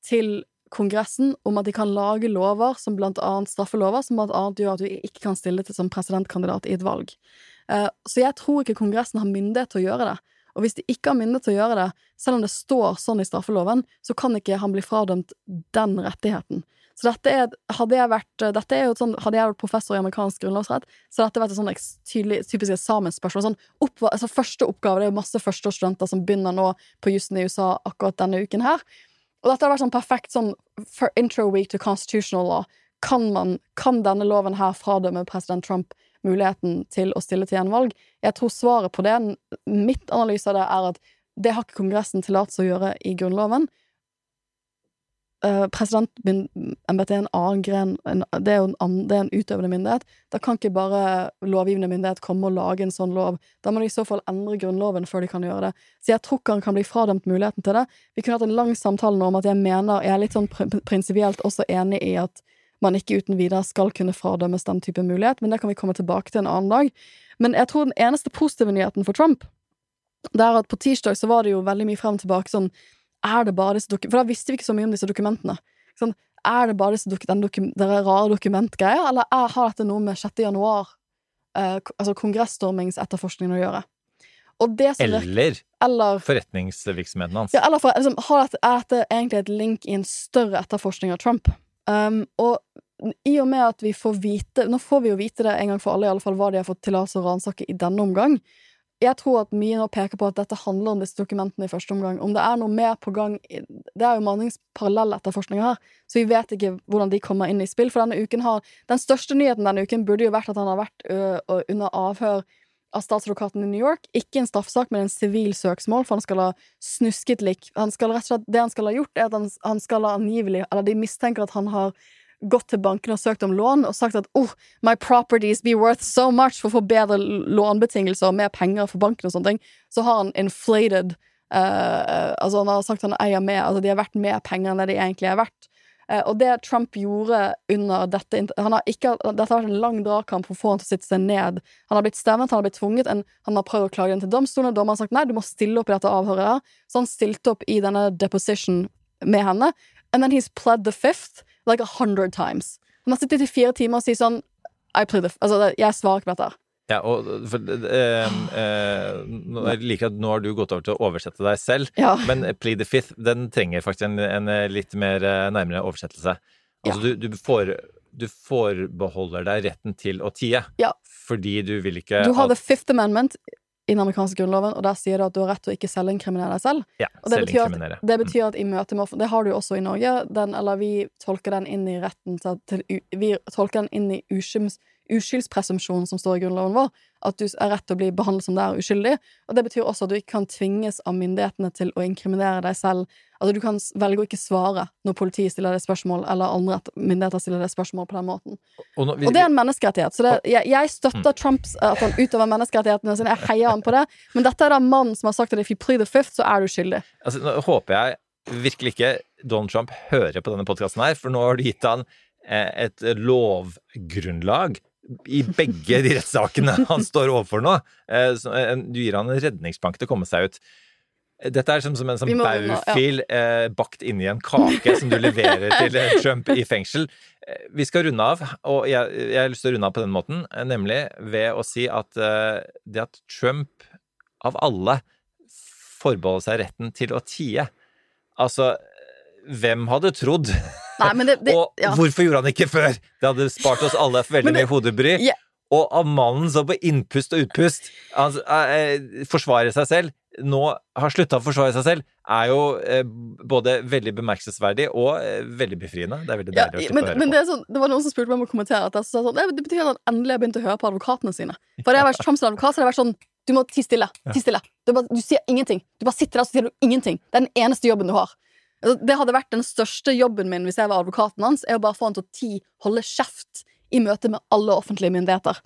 til Kongressen om at de kan lage lover, som blant annet straffelover, som blant annet gjør at du ikke kan stille til som presidentkandidat i et valg. Eh, Så jeg tror ikke Kongressen har myndighet til å gjøre det. Og hvis de ikke har myndighet til å gjøre det, selv om det står sånn i straffeloven, så kan ikke han bli fradømt den rettigheten. Så dette er, hadde jeg vært, dette er jo sånn, hadde jeg vært professor i amerikansk grunnlovsrett, så dette vært et sånn tydelig, typisk eksamensspørsmål. Sånn opp, altså første oppgave, det er jo masse førsteårsstudenter som begynner nå på jussen i USA akkurat denne uken her. Og dette har vært sånn perfekt sånn for intro week to constitutional law. Kan, man, kan denne loven her fradømme president Trump muligheten til å stille til gjenvalg? Jeg tror svaret på det, mitt analyse av det, er at det har ikke Kongressen tillatelse å gjøre i Grunnloven. Uh, Presidentembetet er en annen gren, en, det er en, det er en utøvende myndighet. Da kan ikke bare lovgivende myndighet komme og lage en sånn lov. Da må de i så fall endre Grunnloven før de kan gjøre det. Så jeg tror ikke han kan bli fradømt muligheten til det. Vi kunne hatt en lang samtale nå om at jeg mener, jeg er litt sånn pr prinsipielt også enig i at man ikke uten videre skal kunne fradømmes den type mulighet, men det kan vi komme tilbake til en annen dag. Men jeg tror den eneste positive nyheten for Trump, det er at på tirsdag så var det jo veldig mye frem og tilbake sånn Er det bare disse dokumentene For da visste vi ikke så mye om disse dokumentene. Sånn, er det bare disse dok den dokum den rare dokumentgreia, eller er, har dette noe med 6. januar, eh, altså kongressstormingsetterforskningen, å gjøre? Som virker- Eller eller forretningsvirksomheten hans. ja, eller for, liksom, har dette, er dette egentlig et link i en større etterforskning av Trump? Um, og i og med at vi får vite Nå får vi jo vite det en gang for alle, i alle fall hva de har fått tillatelse å ransake i denne omgang. Jeg tror at mye nå peker på at dette handler om disse dokumentene i første omgang. Om det er noe mer på gang Det er jo manningsparallell etter etterforskninger her, så vi vet ikke hvordan de kommer inn i spill. For denne uken har Den største nyheten denne uken burde jo vært at han har vært ø, under avhør av statsadvokaten i New York. Ikke en straffesak, men en sivil søksmål, for han skal ha snusket lik. Han skal rett og slett, det han skal ha gjort, er at han, han skal ha angivelig Eller de mistenker at han har gått til banken og søkt om lån og sagt at oh, my properties be worth so much for å få bedre lånbetingelser og mer penger for banken og sånne ting, så har han inflated uh, Altså, han har sagt han eier mer, altså de har vært mer penger enn det de egentlig er verdt. Uh, og det Trump gjorde under dette han har ikke, Dette har vært en lang dragkamp for å få han til å sitte seg ned. Han har blitt stevnet, han har blitt tvunget, en, han har prøvd å klage inn til domstolen, og dommeren har sagt nei, du må stille opp i dette avhøret der. Så han stilte opp i denne deposition med henne. And then he's pled the fifth like a hundred times. Han har sittet i fire timer og sier sånn I plead the Altså, jeg svarer ikke på dette. Ja, og for, eh, eh, Jeg liker at nå har du gått over til å oversette deg selv, Ja. men Plead the Fifth den trenger faktisk en, en litt mer eh, nærmere oversettelse. Altså, du, du, får, du forbeholder deg retten til å tie, Ja. fordi du vil ikke Du har at- the fifth amendment i den amerikanske grunnloven, og der sier det at du har rett til å ikke selvinkriminere deg selv. ja, Og det betyr, at, det betyr at i møte med offentlig Det har du jo også i Norge. Den, eller vi tolker den inn i retten til, til Vi tolker den inn i uskylds, uskyldspresumpsjonen som står i grunnloven vår. At du er rett til å bli behandlet som det er uskyldig. Og det betyr også at du ikke kan tvinges av myndighetene til å inkriminere deg selv. Altså Du kan velge å ikke svare når politiet stiller deg spørsmål, eller andre myndigheter stiller deg spørsmål på den måten. Og nå- vi- Og det er en menneskerettighet. Så det, jeg, jeg støtter Trumps at han utøver menneskerettighetene sine. Jeg heier han på det. Men dette er da mannen som har sagt at if you plead the fifth, så er du skyldig. Altså, nå håper jeg virkelig ikke Donald Trump hører på denne podkasten her, for nå har du gitt han eh, et lovgrunnlag i begge de rettssakene han står overfor nå. Eh, eh, Du gir han en redningsplank til å komme seg ut. Dette er som, som en sånn Vi ja. baufil eh, bakt inni en kake som du leverer til eh, Trump i fengsel. Eh, Vi skal runde av, og jeg, jeg har lyst til å runde av på den måten, eh, nemlig ved å si at eh, det at Trump, av alle, forbeholder seg retten til å tie Altså, hvem hadde trodd? Nei, det, det og ja. hvorfor gjorde han ikke før? Det hadde spart oss alle veldig det- mye hodebry. Ja. Og av mannen som på innpust og utpust han, eh, forsvarer seg selv, nå har slutta å forsvare seg selv, er jo eh, både veldig bemerkelsesverdig og eh, veldig befriende. Det er veldig ja, deilig å slippe men, å høre men på. det, sånn, det var noen som spurte meg om å kommentere jeg sa sånn, «Nei, det betyr at han endelig har begynt å høre på advokatene sine. For det har vært Trumps advokat, så det har vært sånn Du må tie stille. Ti stille. Du, bare, du sier ingenting. Du bare sitter der og så sier du ingenting. Det er den eneste jobben du har. Altså, Det hadde vært den største jobben min hvis jeg var advokaten hans, er å bare få han til å ti, holde kjeft i møte med alle offentlige myndigheter.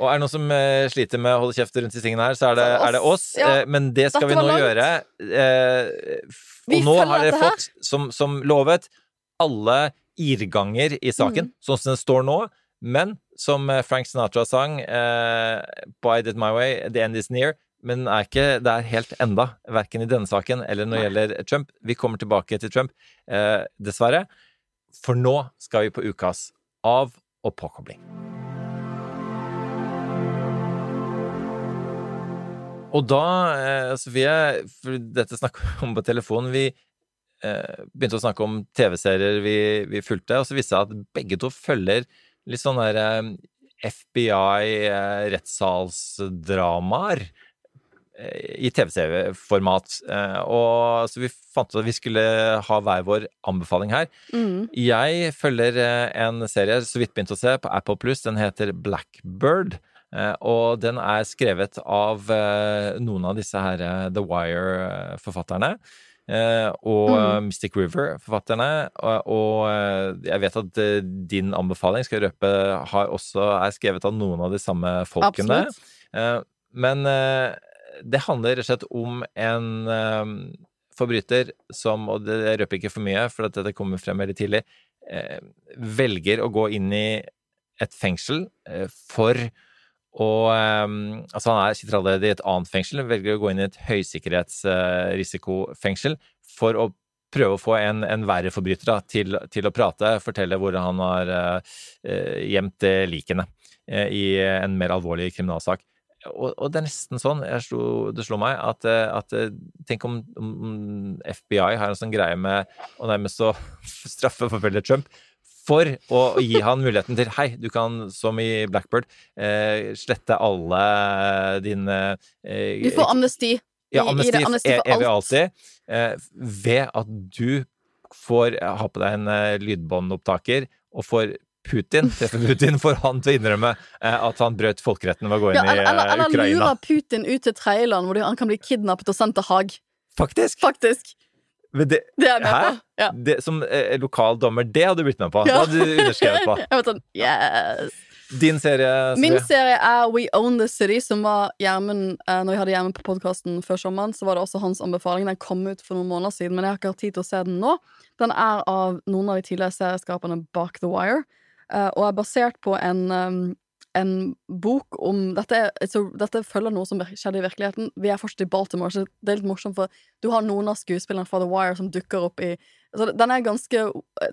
Og er det noen som eh, sliter med å holde kjeft rundt disse tingene her, så er det, Så oss, er det oss. ja. Eh, men det skal vi nå langt. gjøre. Eh, f- Vi og nå har dere fått, som, som lovet, alle irrganger i saken, Mm. sånn som den står nå. Men som Frank Sinatra sang, eh, By It My Way, The End Is Near. Men er ikke der helt enda, verken i denne saken eller når det gjelder Trump. Vi kommer tilbake til Trump, eh, dessverre. For nå skal vi på ukas av- og påkobling. Og da, eh, Sofie, for dette snakker vi om på telefonen Vi eh, begynte å snakke om TV-serier vi, vi fulgte, og så viste det seg at begge to følger litt sånn der eh, FBI eh, rettssalsdramaer eh, i TV-serieformat. Eh, og så vi fant ut at vi skulle ha hver vår anbefaling her. Mm. Jeg følger eh, en serie så vidt begynte å se på Apple Pluss. Den heter Blackbird. eh, Og den er skrevet av noen av disse her The Wire-forfatterne. Og Mm. Mystic River-forfatterne. Og, jeg vet at din anbefaling, skal røpe, har også, er skrevet av noen av de samme folkene. Absolutt. Men det handler rett og slett om en eh, forbryter som, og det røper ikke for mye, for at dette kommer frem veldig tidlig, eh, velger å gå inn i et fengsel eh, for å eh, Altså, han er, sitter i et annet fengsel, velger å gå inn i et høysikkerhetsrisikofengsel for å prøve å få en, en verre forbryter da, til, til å prate, fortelle hvor han har eh, gjemt eh, likene eh, i en mer alvorlig kriminalsak. Og, og det er nesten sånn, slo, det slo meg, at, eh, at eh, Tenk om, om FBI har en sånn greie med å nærmest å forfølge Trump for å gi han muligheten til Hei, du kan, som i Blackbird, eh, slette alle dine eh, Du får amnesti. ja, amnesti, gir amnesti for e- evig og alt. alltid. Eh, ved at du får ha på deg en eh, lydbåndopptaker og får Putin treffer Putin, får han til å innrømme eh, at han brøt folkeretten ved å gå inn Ja, eller, i eh, eller lurer Putin ut til tredjeland hvor han kan bli kidnappet og sendt til Haag. Faktisk! Faktisk. Det, Det er jeg med på. Ja. det, som eh, lokal dommer, det hadde du blitt med på. Ja. Det hadde du underskrevet på. Jeg sånn, yes. Din serie, Min serie er We Own The City, som var Gjermund eh, Når vi hadde Gjermund på podkasten før sommeren, så var det også hans anbefaling. Den kom ut for noen måneder siden, men jeg har ikke hatt tid til å se den nå. Den er av noen av de tidligere serieskaperne bak The Wire, og er basert på en, en bok om dette, er, så, dette følger noe som skjedde i virkeligheten. Vi er fortsatt i Baltimore, så det er litt morsomt, for du har noen av skuespillerne fra The Wire som dukker opp i så Den er ganske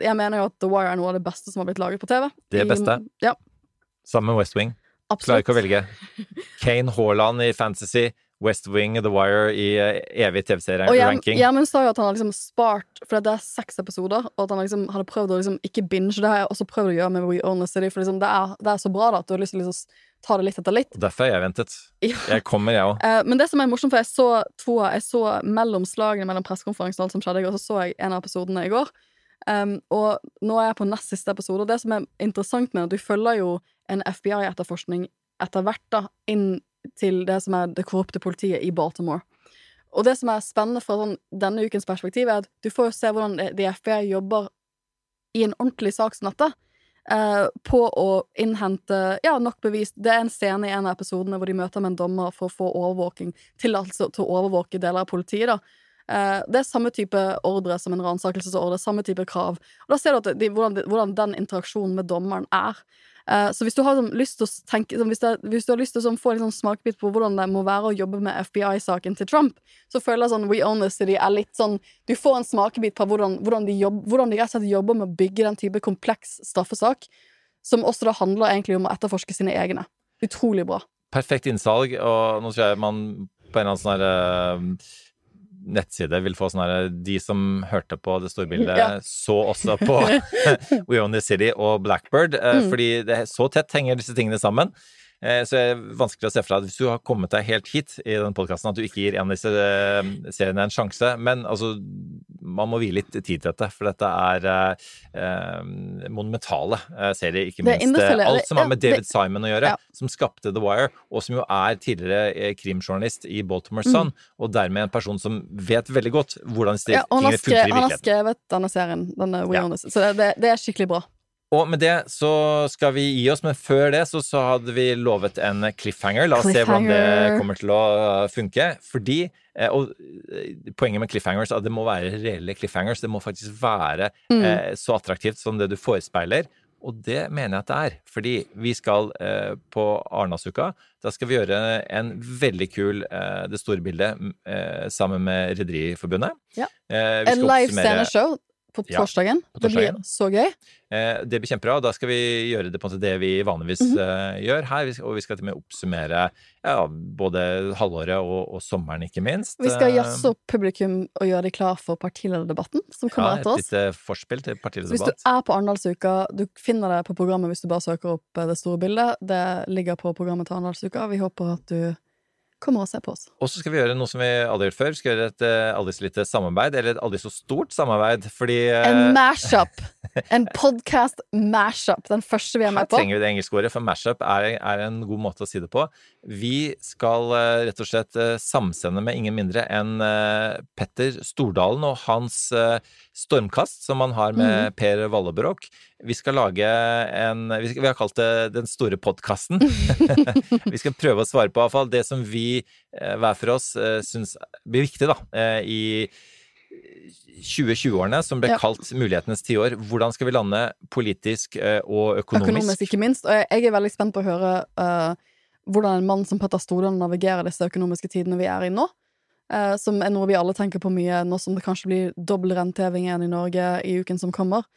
Jeg mener jo at The Wire er noe av det beste som har blitt laget på TV. Det I- Ja, Sammen med West Wing. Klarer ikke å velge. Kane Haaland i Fantasy, West Wing, The Wire i eh, evig TV-serie-ranking. Gjermund sa jo at han har liksom spart For det er seks episoder, og at han liksom hadde prøvd å liksom ikke binge. Det har jeg også prøvd å gjøre med We Own The City, for liksom det, er, det er så bra da at du har lyst til å liksom ta det litt etter litt. Derfor har jeg ventet. Ja. Jeg kommer, jeg òg. Eh, men det som er morsomt, for jeg så to Jeg så mellom slagene mellom pressekonferansen og alt som skjedde går, så så jeg en av episodene i går. Um, og nå er jeg på nest siste episode, og det som er interessant med det, du følger jo en FBI-etterforskning etter hvert da, inn til det som er det korrupte politiet i Baltimore. Og det som er spennende fra sånn, denne ukens perspektiv, er at du får jo se hvordan de- jobber i en ordentlig sak som dette. eh, på å innhente ja, nok bevis. Det er en scene i en av episodene hvor de møter med en dommer for å få overvåking, tillatelse til å overvåke deler av politiet. da. Eh, det er samme type ordre som en ransakelsesordre, samme type krav. Og Da ser du de, hvordan, hvordan den interaksjonen med dommeren er. Eh, så hvis du har sånn, lyst til å tenke sånn, hvis, det, hvis du har lyst til å sånn, få en sånn smakebit på hvordan det må være å jobbe med FBI-saken til Trump, så føler jeg sånn We Own The City er litt sånn Du får en smakebit på hvordan, hvordan, de, jobb, hvordan de rett og slett jobber med å bygge den type kompleks straffesak, som også da handler egentlig om å etterforske sine egne. Utrolig bra. Perfekt innsalg, og nå tror jeg man på en eller annen sånn her eh, nettside vil få sånn her De som hørte på det store bildet, Ja. så også på We Own The City og Blackbird, eh, Mm. fordi det så tett henger disse tingene sammen. Eh, Så det er vanskelig å se for deg at hvis du har kommet deg helt hit i den podkasten, at du ikke gir en av disse eh, seriene en sjanse. Men altså, man må vie litt tid til dette, for dette er eh, eh, monumentale serier. Ikke minst alt som har med David Simon å gjøre, som skapte The Wire, og som jo er tidligere krimjournalist i Baltimore Mm. Sun, og dermed en person som vet veldig godt hvordan Ja, han har, skrevet, denne serien, denne We Ja. Honest, så det, det, det er skikkelig bra. Og med det så skal vi gi oss, men før det så, så hadde vi lovet en cliffhanger. La oss se hvordan det kommer til å uh, funke. Fordi, eh, og eh, poenget med cliffhangers er at det må være reelle cliffhangers. Det må faktisk være Mm. eh, så attraktivt som det du forespeiler. Og det mener jeg at det er, fordi vi skal eh, på Arendalsuka. Da skal vi gjøre en veldig kul eh, Det store bildet eh, sammen med Rederiforbundet. Ja. Eh, En live sceneshow på Ja, torsdagen. Det blir så gøy. Eh, det blir kjempebra. Da skal vi gjøre det på en måte det vi vanligvis mm -hmm. uh, gjør her. Vi skal- Og vi skal til og med oppsummere ja, både halvåret og, og sommeren, ikke minst. Vi skal Eh, jazze opp publikum og gjøre de klar for partilederdebatten som kommer ja, etter oss. Et lite forspill til partilederdebatt. hvis du er på Arendalsuka, du finner det på programmet hvis du bare søker opp eh, det store bildet. Det ligger på programmet til Arendalsuka. Vi håper at du kommer og ser på oss. Og så skal vi gjøre noe som vi aldri har gjort før. Vi skal gjøre et eh, aldri så lite samarbeid, eller et aldri så stort samarbeid, fordi eh, En mashup! En podcast mash-up. Den første vi er med på. Her trenger vi det engelske ordet, for mashup er, er en god måte å si det på. Vi skal eh, rett og slett samsende med ingen mindre enn Petter Stordalen og hans stormkast, som man har med Per Vallebrok. Vi skal lage en Vi, skal, vi har kalt det Den store podkasten. vi skal prøve å svare på iallfall det som vi eh, hver for oss uh, syns blir viktig da, eh, i 2020-årene, som ble Ja. kalt mulighetenes tiår. Hvordan skal vi lande politisk eh, og økonomisk? Økonomisk, ikke minst. Og jeg, jeg er veldig spent på å høre uh, hvordan en mann som Petter Stordalen navigerer disse økonomiske tidene vi er i nå. Eh, som er noe vi alle tenker på mye nå som det kanskje blir dobbel renteheving igjen i Norge i uken som kommer.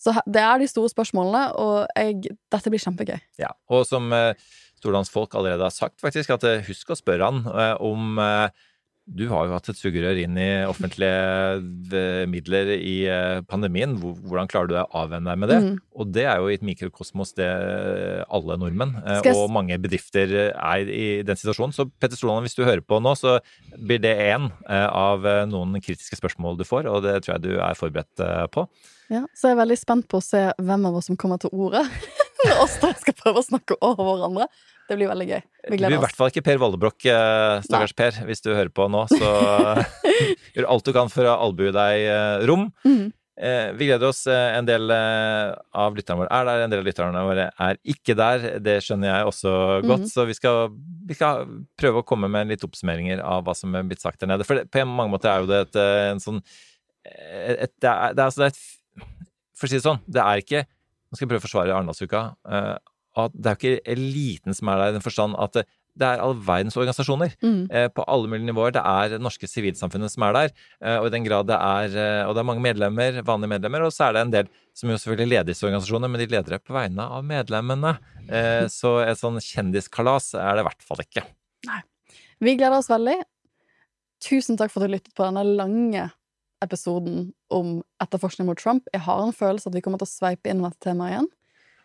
Så det er de store spørsmålene, og jeg, dette blir kjempegøy. Ja, og som eh, Stordalens folk allerede har sagt, faktisk, at eh, husk å spørre han eh, om eh, du har jo hatt et sugerør inn i offentlige midler i eh, pandemien. Hvordan klarer du deg å avvenne deg med det? Mm. Og det er jo i et mikrokosmos det alle nordmenn eh, jeg og mange bedrifter er i den situasjonen. Så Petter Stordalen, hvis du hører på nå, så blir det én eh, av eh, noen kritiske spørsmål du får, og det tror jeg du er forberedt eh, på. Ja, så jeg er veldig spent på å se hvem av oss som kommer til ordet. Når oss tre skal prøve å snakke over hverandre. Det blir veldig gøy. Vi Det blir i hvert fall ikke Per Vollebrokk, eh, stakkars Per, hvis du hører på nå. Så gjør alt du kan for å albue deg eh, rom. Mm. Eh, vi gleder oss. eh, En del av lytterne våre er der, en del av lytterne våre er ikke der. Det skjønner jeg også godt. Mm. Så vi skal, vi skal prøve å komme med litt oppsummeringer av hva som er blitt sagt der nede. For det, på mange måter er jo det et, en sånn et, et, det, er, det er altså det er et For å si det sånn, det er ikke Nå skal jeg prøve å forsvare Arendalsuka. eh, at det er jo ikke eliten som er der, i den forstand at det, er all verdens organisasjoner mm. eh, på alle mulige nivåer. Det er det norske sivilsamfunnet som er der, eh, og i den grad det er eh, Og det er mange medlemmer, vanlige medlemmer, og så er det en del som jo selvfølgelig leder disse organisasjonene, men de leder det på vegne av medlemmene. Så et sånn kjendiskalas er det i hvert fall ikke. Vi gleder oss veldig. Tusen takk for at du lyttet på denne lange episoden om etterforskning mot Trump. Jeg har en følelse at vi kommer til å sveipe inn dette temaet igjen.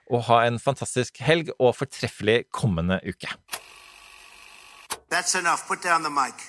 Og ha en fantastisk helg og fortreffelig kommende uke. That's enough. Put down the mic.